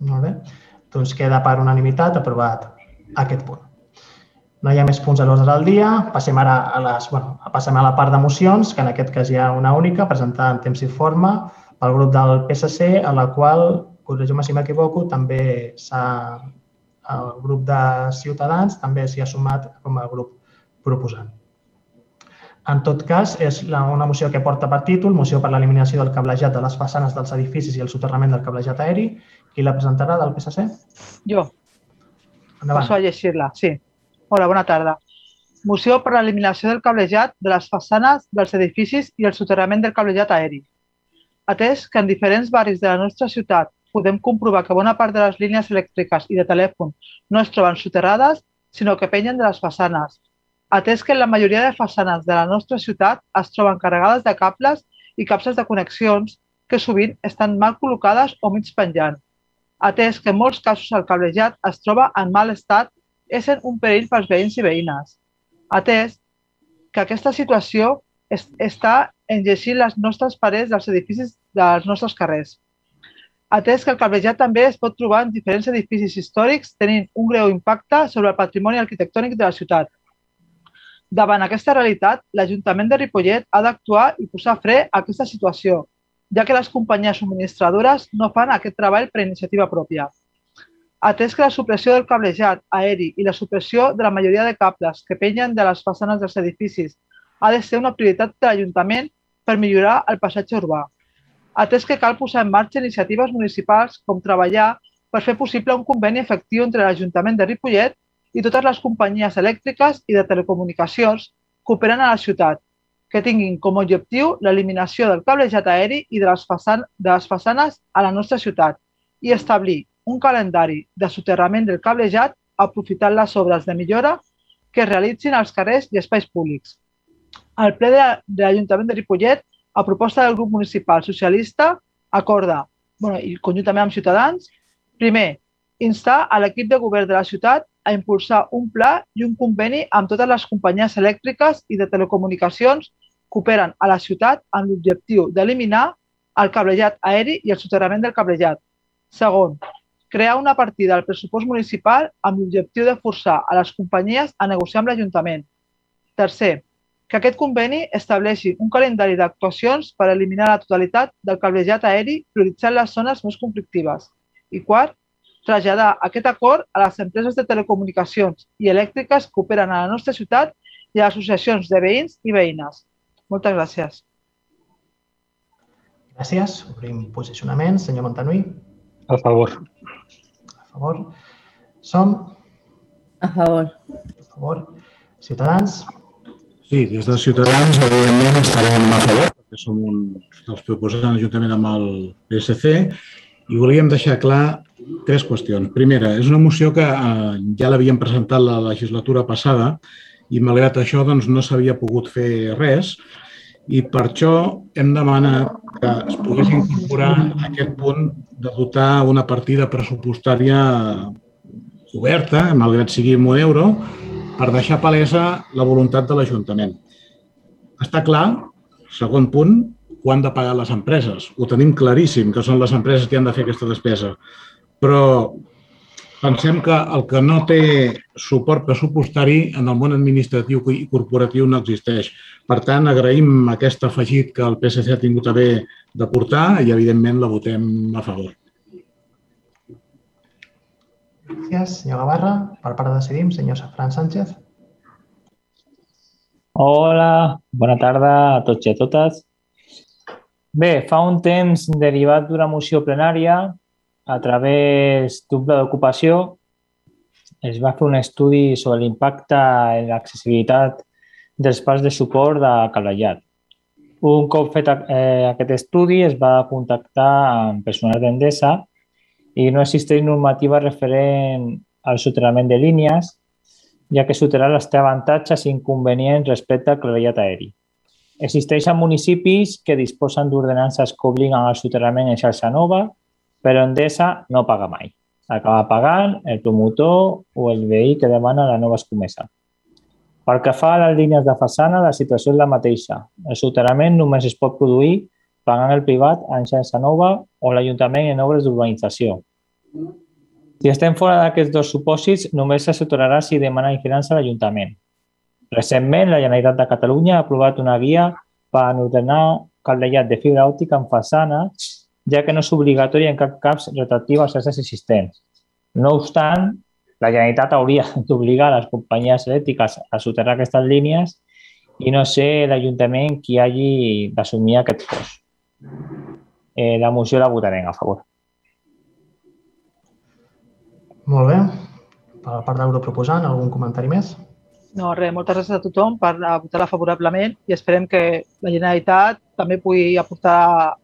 Molt bé. Doncs queda per unanimitat aprovat aquest punt. No hi ha més punts a l'ordre del dia. Passem ara a, les, bueno, passem a la part de mocions, que en aquest cas hi ha una única, presentada en temps i forma pel grup del PSC, a la qual, corregiu-me si m'equivoco, també s'ha el grup de Ciutadans també s'hi ha sumat com a grup proposant. En tot cas, és una moció que porta per títol Moció per l'eliminació del cablejat de les façanes dels edificis i el soterrament del cablejat aeri. Qui la presentarà del PSC? Jo. Endavant. Passo a llegir-la, sí. Hola, bona tarda. Moció per l'eliminació del cablejat de les façanes dels edificis i el soterrament del cablejat aeri. Atès que en diferents barris de la nostra ciutat podem comprovar que bona part de les línies elèctriques i de telèfon no es troben soterrades, sinó que penyen de les façanes, atès que la majoria de façanes de la nostra ciutat es troben carregades de cables i capses de connexions que sovint estan mal col·locades o mig penjant. Atès que en molts casos el cablejat es troba en mal estat, essent un perill pels veïns i veïnes. Atès que aquesta situació es, està enlleixint les nostres parets dels edificis dels nostres carrers. Atès que el cablejat també es pot trobar en diferents edificis històrics tenint un greu impacte sobre el patrimoni arquitectònic de la ciutat, Davant aquesta realitat, l'Ajuntament de Ripollet ha d'actuar i posar fre a aquesta situació, ja que les companyies subministradores no fan aquest treball per iniciativa pròpia. Atès que la supressió del cablejat aeri i la supressió de la majoria de cables que penyen de les façanes dels edificis ha de ser una prioritat de l'Ajuntament per millorar el passatge urbà. Atès que cal posar en marxa iniciatives municipals com treballar per fer possible un conveni efectiu entre l'Ajuntament de Ripollet i totes les companyies elèctriques i de telecomunicacions que operen a la ciutat, que tinguin com a objectiu l'eliminació del cablejat aeri i de les, façan de les façanes a la nostra ciutat i establir un calendari de soterrament del cablejat aprofitant les obres de millora que es realitzin als carrers i espais públics. El ple de, de l'Ajuntament de Ripollet, a proposta del grup municipal socialista, acorda, bueno, i conjuntament amb Ciutadans, primer, instar a l'equip de govern de la ciutat a impulsar un pla i un conveni amb totes les companyies elèctriques i de telecomunicacions que operen a la ciutat amb l'objectiu d'eliminar el cablejat aeri i el soterrament del cablejat. Segon, crear una partida al pressupost municipal amb l'objectiu de forçar a les companyies a negociar amb l'Ajuntament. Tercer, que aquest conveni estableixi un calendari d'actuacions per eliminar la totalitat del cablejat aeri prioritzant les zones més conflictives. I quart, traslladar aquest acord a les empreses de telecomunicacions i elèctriques que operen a la nostra ciutat i a les associacions de veïns i veïnes. Moltes gràcies. Gràcies. Obrim posicionaments. Senyor Montanui. A favor. A favor. Som? A favor. A favor. Ciutadans? Sí, des de Ciutadans, evidentment, estarem a favor, perquè som un dels proposants juntament amb el PSC, i volíem deixar clar tres qüestions. Primera, és una moció que eh, ja l'havíem presentat la legislatura passada i malgrat això doncs, no s'havia pogut fer res i per això hem demanat que es pogués incorporar aquest punt de dotar una partida pressupostària oberta, malgrat sigui un euro, per deixar palesa la voluntat de l'Ajuntament. Està clar, segon punt, ho han de pagar les empreses. Ho tenim claríssim, que són les empreses que han de fer aquesta despesa. Però pensem que el que no té suport pressupostari en el món administratiu i corporatiu no existeix. Per tant, agraïm aquest afegit que el PSC ha tingut a bé de portar i, evidentment, la votem a favor. Gràcies, senyor Gavarra. Per part de Decidim, senyor Safran Sánchez. Hola, bona tarda a tots i a totes. Bé, fa un temps, derivat d'una moció plenària, a través d'un pla d'ocupació, es va fer un estudi sobre l'impacte en l'accessibilitat dels parcs de suport de Cablellat. Un cop fet eh, aquest estudi, es va contactar amb personal d'Endesa i no existeix normativa referent al soterrament de línies, ja que soterrar té avantatges i inconvenients respecte al clarellat aeri. Existeixen municipis que disposen d'ordenances que obliguen al soterrament en xarxa nova, però Endesa no paga mai. Acaba pagant el promotor o el veí que demana la nova escomesa. Pel que fa a les línies de façana, la situació és la mateixa. El soterrament només es pot produir pagant el privat en xarxa nova o l'Ajuntament en obres d'urbanització. Si estem fora d'aquests dos supòsits, només se soterrarà si demana ingerència a l'Ajuntament. Recentment, la Generalitat de Catalunya ha aprovat una guia per ordenar cablellat de fibra òptica en façana, ja que no és obligatori en cap cas retractiu als xarxes existents. No obstant, la Generalitat hauria <laughs> d'obligar les companyies elèctriques a soterrar aquestes línies i no sé l'Ajuntament qui hagi d'assumir aquest cost. Eh, la moció la votarem a favor. Molt bé. Per part del grup proposant, algun comentari més? No, res, moltes gràcies a tothom per votar favorablement i esperem que la Generalitat també pugui aportar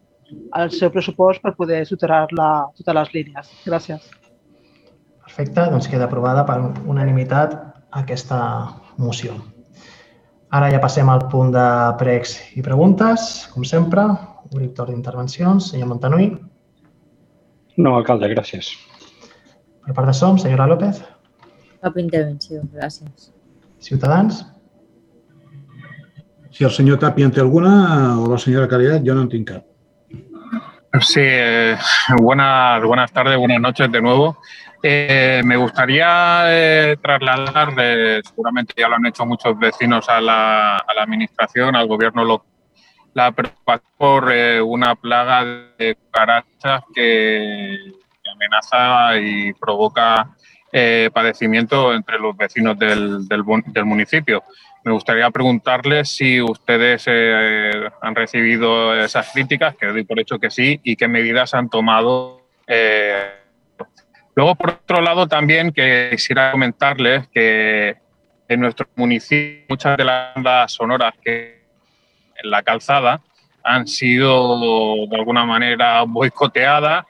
el seu pressupost per poder soterrar la, totes les línies. Gràcies. Perfecte, doncs queda aprovada per unanimitat aquesta moció. Ara ja passem al punt de pregs i preguntes. Com sempre, obrim torn d'intervencions. Senyor Montanui. No, alcalde, gràcies. Per part de SOM, senyora López. Cap intervenció, gràcies. Ciutadans. Si el senyor Tapi en té alguna o la senyora Caridad, jo no en tinc cap. Sí, eh, buenas, buenas tardes, buenas noches de nuevo. Eh, me gustaría eh, trasladar, de, seguramente ya lo han hecho muchos vecinos a la, a la administración, al gobierno local, la preocupación por eh, una plaga de cucarachas que, amenaza y provoca eh, padecimiento entre los vecinos del, del, del, municipio. Me gustaría preguntarles si ustedes eh, han recibido esas críticas, que doy por hecho que sí, y qué medidas han tomado. Eh, luego, por otro lado, también que quisiera comentarles que en nuestro municipio muchas de las bandas sonoras que la calzada han sido de alguna manera boicoteadas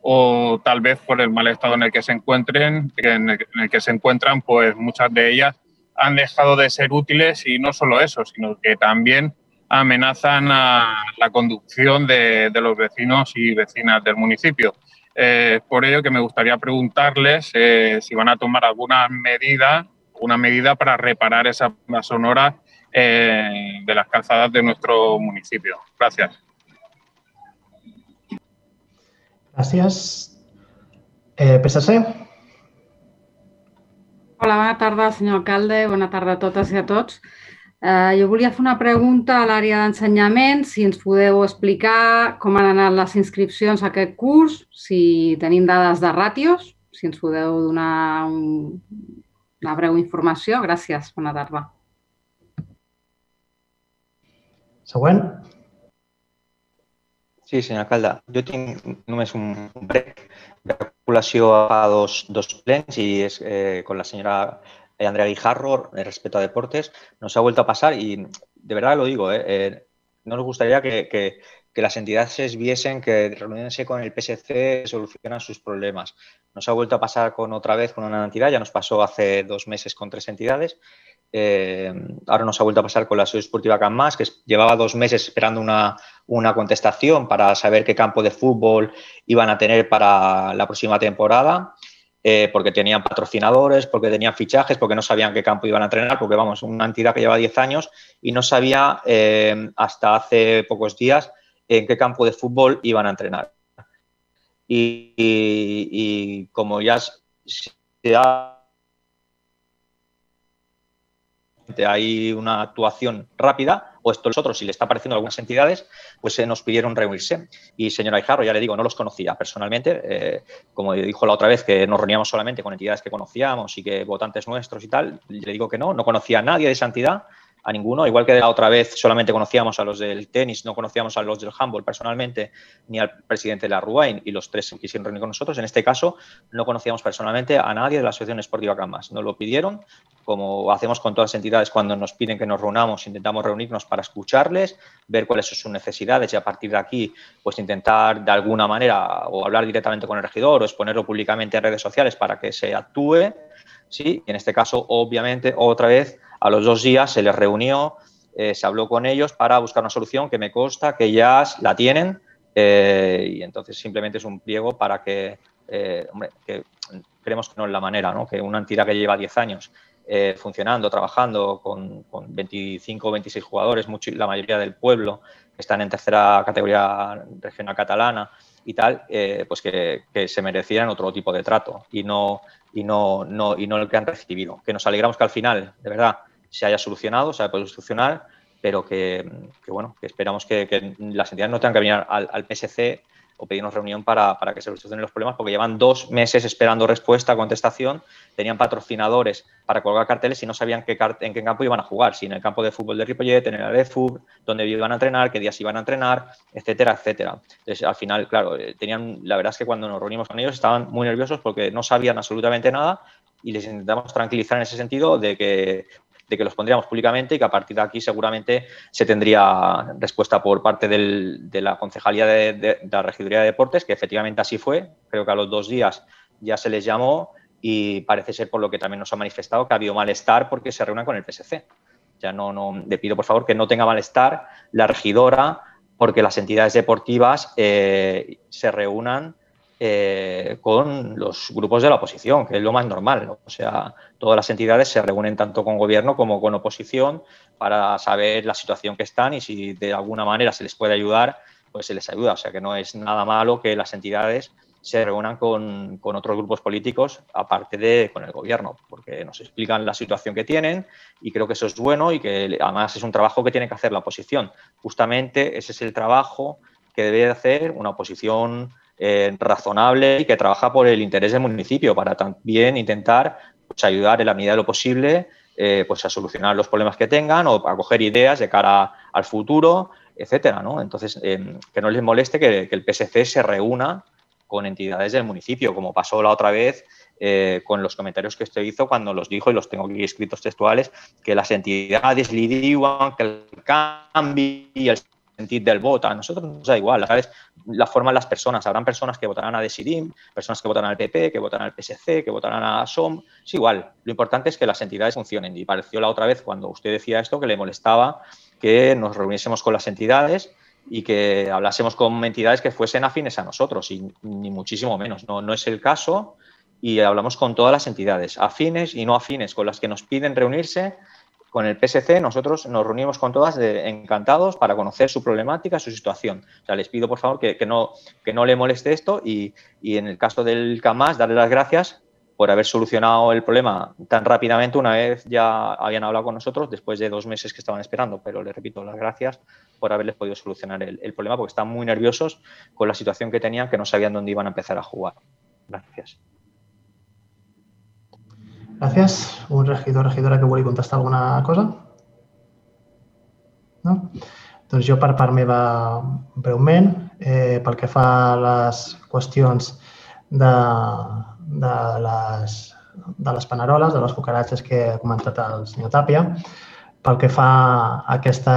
o tal vez por el mal estado en el que se encuentren, en el, que se encuentran, pues muchas de ellas han dejado de ser útiles y no solo eso, sino que también amenazan a la conducción de, de los vecinos y vecinas del municipio. Eh, por ello que me gustaría preguntarles eh, si van a tomar alguna medida, una medida para reparar esa sonora eh, de las calzadas de nuestro municipio. Gracias. Gràcies. Eh, PSC? Hola, bona tarda, senyor alcalde. Bona tarda a totes i a tots. Eh, jo volia fer una pregunta a l'àrea d'ensenyament, si ens podeu explicar com han anat les inscripcions a aquest curs, si tenim dades de ràtios, si ens podeu donar un, una breu informació. Gràcies, bona tarda. Següent. Sí, senyor alcalde. Jo tinc només un brec de calculació a dos, dos plens i és eh, con la senyora Andrea Guijarro respecto a deportes. Nos ha vuelto a pasar y de verdad lo digo, eh, eh, no nos gustaría que, que, que, las entidades viesen que reuniéndose con el PSC solucionan sus problemas. Nos ha vuelto a pasar con otra vez con una entidad, ya nos pasó hace dos meses con tres entidades eh, ahora nos ha vuelto a pasar con la Sociedad Esportiva Can Más, que llevaba dos meses esperando una, una, contestación para saber qué campo de fútbol iban a tener para la próxima temporada, eh, porque tenían patrocinadores, porque tenían fichajes, porque no sabían qué campo iban a entrenar, porque vamos, una entidad que lleva 10 años y no sabía eh, hasta hace pocos días en qué campo de fútbol iban a entrenar. Y, y como ya se ha hay una actuación rápida, o esto nosotros, si le está pareciendo a algunas entidades, pues se nos pidieron reunirse. Y señora Ijarro, ya le digo, no los conocía personalmente, eh, como dijo la otra vez que nos reuníamos solamente con entidades que conocíamos y que votantes nuestros y tal, le digo que no, no conocía a nadie de esa entidad, a ninguno, igual que la otra vez solamente conocíamos a los del tenis, no conocíamos a los del handball personalmente, ni al presidente de la Ruain, y los tres quisieron reunir con nosotros. En este caso, no conocíamos personalmente a nadie de la Asociación Esportiva Camas. Nos lo pidieron, como hacemos con todas las entidades cuando nos piden que nos reunamos, intentamos reunirnos para escucharles, ver cuáles son sus necesidades y a partir de aquí, pues intentar de alguna manera o hablar directamente con el regidor o exponerlo públicamente en redes sociales para que se actúe. Sí, en este caso, obviamente, otra vez, a los dos días se les reunió, eh, se habló con ellos para buscar una solución que me consta que ya la tienen eh, y entonces simplemente es un pliego para que, eh, hombre, creemos que no es la manera, ¿no? que una entidad que lleva 10 años funcionando, trabajando con, con, 25 o 26 jugadores, mucho, la mayoría del pueblo, están en tercera categoría regional catalana y tal, eh, pues que, se merecieran otro tipo de trato y no, y, no, no, y no el que han recibido. Que nos alegramos que al final, de verdad, se haya solucionado, se haya podido solucionar, pero que, bueno, que esperamos que, que, las entidades no tengan que venir al, al PSC o pedirnos reunión para, para, que se solucionen los problemas, porque llevan dos meses esperando respuesta, contestación, tenían patrocinadores para colgar carteles y no sabían qué, en qué campo iban a jugar, si en el campo de fútbol de Ripollet, en el de FUB, dónde iban a entrenar, qué días iban a entrenar, etcétera, etcétera. Entonces, al final, claro, eh, tenían, la verdad es que cuando nos reunimos con ellos estaban muy nerviosos porque no sabían absolutamente nada y les intentamos tranquilizar en ese sentido de que de que los pondríamos públicamente y que a partir de aquí seguramente se tendría respuesta por parte del, de la Concejalía de, la Regiduría de Deportes, que efectivamente así fue. Creo que a los dos días ya se les llamó y parece ser por lo que también nos ha manifestado que ha habido malestar porque se reúnan con el PSC. Ya no, no, le pido por favor que no tenga malestar la regidora porque las entidades deportivas eh, se reúnan eh, con los grupos de la oposición, que es lo más normal. ¿no? O sea, todas las entidades se reúnen tanto con gobierno como con oposición para saber la situación que están y si de alguna manera se les puede ayudar, pues se les ayuda. O sea, que no es nada malo que las entidades se reúnan con, con, otros grupos políticos aparte de con el gobierno, porque nos explican la situación que tienen y creo que eso es bueno y que además es un trabajo que tiene que hacer la oposición. Justamente ese es el trabajo que debe hacer una oposición eh, razonable y que trabaja por el interés del municipio para también intentar pues, ayudar en la medida de lo posible eh, pues, a solucionar los problemas que tengan o a coger ideas de cara al futuro, etcétera. ¿no? Entonces, eh, que no les moleste que, el PSC se reúna con entidades del municipio, como pasó la otra vez eh, con los comentarios que usted hizo cuando los dijo, y los tengo aquí escritos textuales, que las entidades li diuen que el canvi i el sentit del vot, a nosotros nos da igual, ¿sabes? La forman las personas. Habrán personas que votarán a Decidim, personas que votarán al PP, que votarán al PSC, que votarán a SOM. Es igual. Lo importante es que las entidades funcionen. Y pareció la otra vez cuando usted decía esto que le molestaba que nos reuniésemos con las entidades y que hablásemos con entidades que fuesen afines a nosotros, y ni muchísimo menos. No, no es el caso y hablamos con todas las entidades, afines y no afines, con las que nos piden reunirse. Con el PSC nosotros nos reunimos con todas encantados para conocer su problemática, su situación. O sea, les pido por favor que, que no, que no le moleste esto y, y en el caso del CAMAS darle las gracias por haber solucionado el problema tan rápidamente una vez ya habían hablado con nosotros después de dos meses que estaban esperando. Pero les repito las gracias por haberles podido solucionar el, el problema porque están muy nerviosos con la situación que tenían, que no sabían dónde iban a empezar a jugar. Gracias. Gràcies. Un regidor o regidora que vulgui contestar alguna cosa? No? Doncs jo per part meva breument, eh, pel que fa a les qüestions de, de, les, de les paneroles, de les cucaratges que ha comentat el senyor Tàpia, pel que fa a aquesta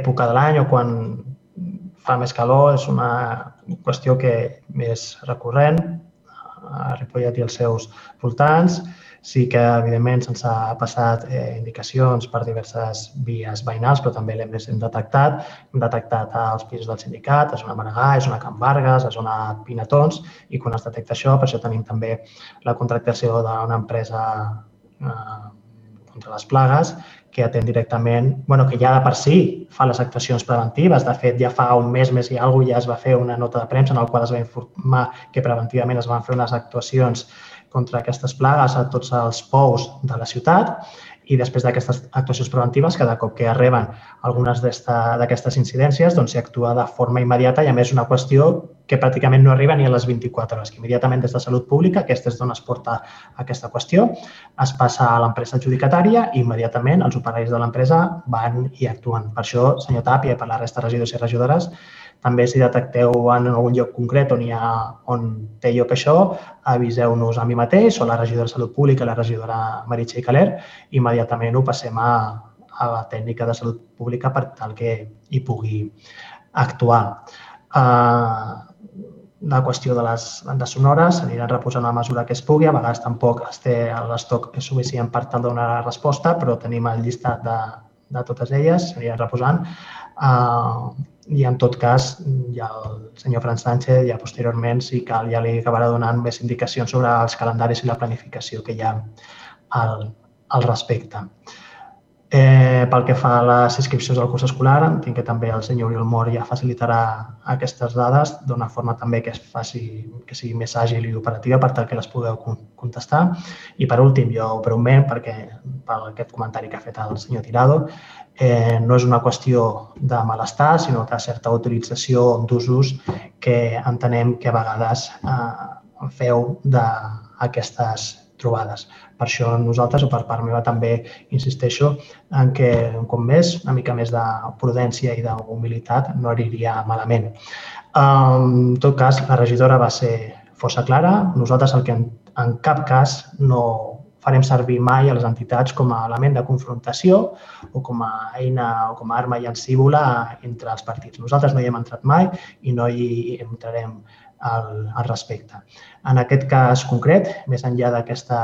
època de l'any o quan fa més calor, és una qüestió que és recurrent a Ripollet i els seus voltants. Sí que, evidentment, se'ns ha passat eh, indicacions per diverses vies veïnals, però també l'hem hem detectat. Hem detectat als pisos del sindicat, a zona Maragà, a zona Can Vargas, a zona Pinatons, i quan es detecta això, per això tenim també la contractació d'una empresa eh, contra les plagues que atén directament, bueno, que ja de per si fa les actuacions preventives. De fet, ja fa un mes, més i alguna ja es va fer una nota de premsa en la qual es va informar que preventivament es van fer unes actuacions contra aquestes plagues a tots els pous de la ciutat i després d'aquestes actuacions preventives, cada cop que arriben algunes d'aquestes incidències, doncs s'hi actua de forma immediata i, a més, una qüestió que pràcticament no arriba ni a les 24 hores, que immediatament des de Salut Pública, aquesta és d'on es porta aquesta qüestió, es passa a l'empresa adjudicatària i immediatament els operaris de l'empresa van i actuen. Per això, senyor Tàpia, i per la resta de regidors i regidores, també si detecteu en algun lloc concret on, hi ha, on té lloc això, aviseu-nos a mi mateix o a la regidora de Salut Pública, la regidora Meritxell Caler, i immediatament ho passem a, a la tècnica de salut pública per tal que hi pugui actuar. Uh, la qüestió de les bandes sonores s'aniran reposant a mesura que es pugui. A vegades tampoc es té l'estoc suficient per tal de donar la resposta, però tenim el llistat de, de totes elles, s'aniran reposant. Uh, i en tot cas ja el senyor Fran Sánchez ja posteriorment sí que ja li acabarà donant més indicacions sobre els calendaris i la planificació que hi ha al, al respecte. Eh, pel que fa a les inscripcions del curs escolar, entenc que també el senyor Oriol Mor ja facilitarà aquestes dades d'una forma també que es faci que sigui més àgil i operativa per tal que les pugueu contestar. I per últim, jo breument, perquè per aquest comentari que ha fet el senyor Tirado, eh, no és una qüestió de malestar, sinó de certa utilització d'usos que entenem que a vegades eh, feu d'aquestes trobades. Per això nosaltres, o per part meva també, insisteixo en que un cop més, una mica més de prudència i d'humilitat no aniria malament. En tot cas, la regidora va ser força clara. Nosaltres el que en, en cap cas no farem servir mai a les entitats com a element de confrontació o com a eina o com a arma llancívola entre els partits. Nosaltres no hi hem entrat mai i no hi entrarem al, al respecte. En aquest cas concret, més enllà d'aquesta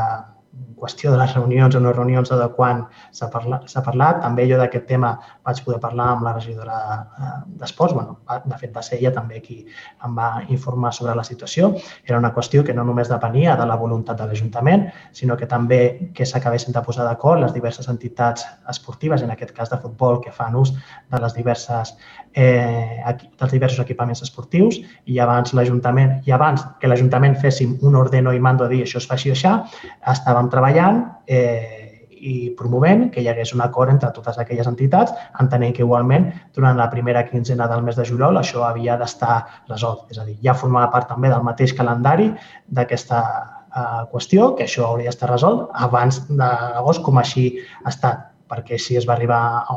qüestió de les reunions o no reunions o de quan s'ha parlat, parlat. També jo d'aquest tema vaig poder parlar amb la regidora eh, d'Esports. Bueno, de fet, va ser ella també qui em va informar sobre la situació. Era una qüestió que no només depenia de la voluntat de l'Ajuntament, sinó que també que s'acabessin de posar d'acord les diverses entitats esportives, en aquest cas de futbol, que fan ús de les diverses eh, dels diversos equipaments esportius i abans l'Ajuntament i abans que l'Ajuntament féssim un ordeno i mando a dir això es faci això, estàvem treballant eh, i promovent que hi hagués un acord entre totes aquelles entitats, entenent que igualment durant la primera quinzena del mes de juliol això havia d'estar resolt. És a dir, ja formava part també del mateix calendari d'aquesta eh, qüestió, que això hauria d'estar resolt abans d'agost, com així ha estat perquè si es va arribar a,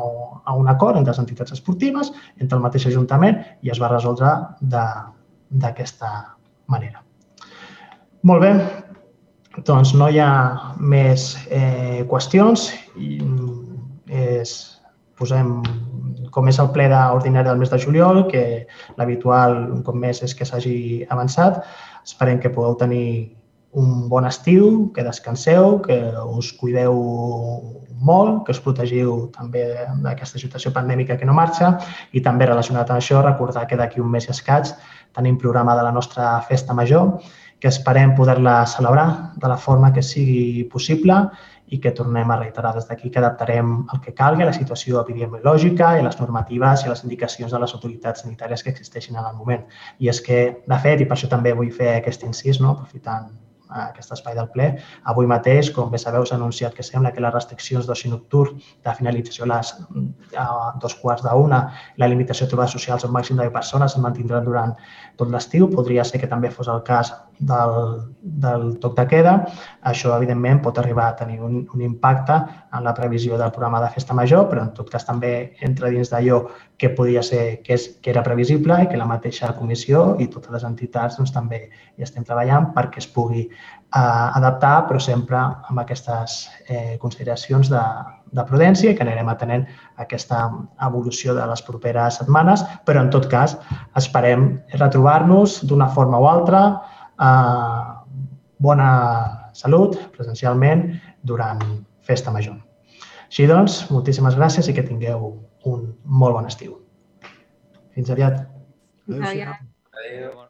un acord entre les entitats esportives, entre el mateix Ajuntament, i es va resoldre d'aquesta manera. Molt bé, doncs no hi ha més eh, qüestions. I, és, posem, com és el ple ordinari del mes de juliol, que l'habitual un cop més és que s'hagi avançat. Esperem que pugueu tenir un bon estiu, que descanseu, que us cuideu molt, que us protegiu també d'aquesta situació pandèmica que no marxa i també relacionat amb això recordar que d'aquí un mes i escaig tenim programada la nostra festa major que esperem poder-la celebrar de la forma que sigui possible i que tornem a reiterar des d'aquí que adaptarem el que calgui a la situació epidemiològica i les normatives i les indicacions de les autoritats sanitàries que existeixin en el moment. I és que, de fet, i per això també vull fer aquest incís, no? aprofitant aquest espai del ple. Avui mateix, com bé sabeu, s'ha anunciat que sembla que les restriccions d'oci nocturn de finalització a les a dos quarts d'una, la limitació de trobades socials al màxim de 10 persones es mantindran durant tot l'estiu. Podria ser que també fos el cas del, del toc de queda. Això, evidentment, pot arribar a tenir un, un impacte en la previsió del programa de festa major, però en tot cas també entra dins d'allò que podia ser, que, és, que era previsible i que la mateixa comissió i totes les entitats doncs, també hi estem treballant perquè es pugui adaptar, però sempre amb aquestes eh, consideracions de, de prudència i que anirem atenent aquesta evolució de les properes setmanes, però en tot cas esperem retrobar-nos d'una forma o altra eh, bona salut presencialment durant festa major. Així doncs, moltíssimes gràcies i que tingueu un molt bon estiu. Fins aviat. Adéu. Adéu.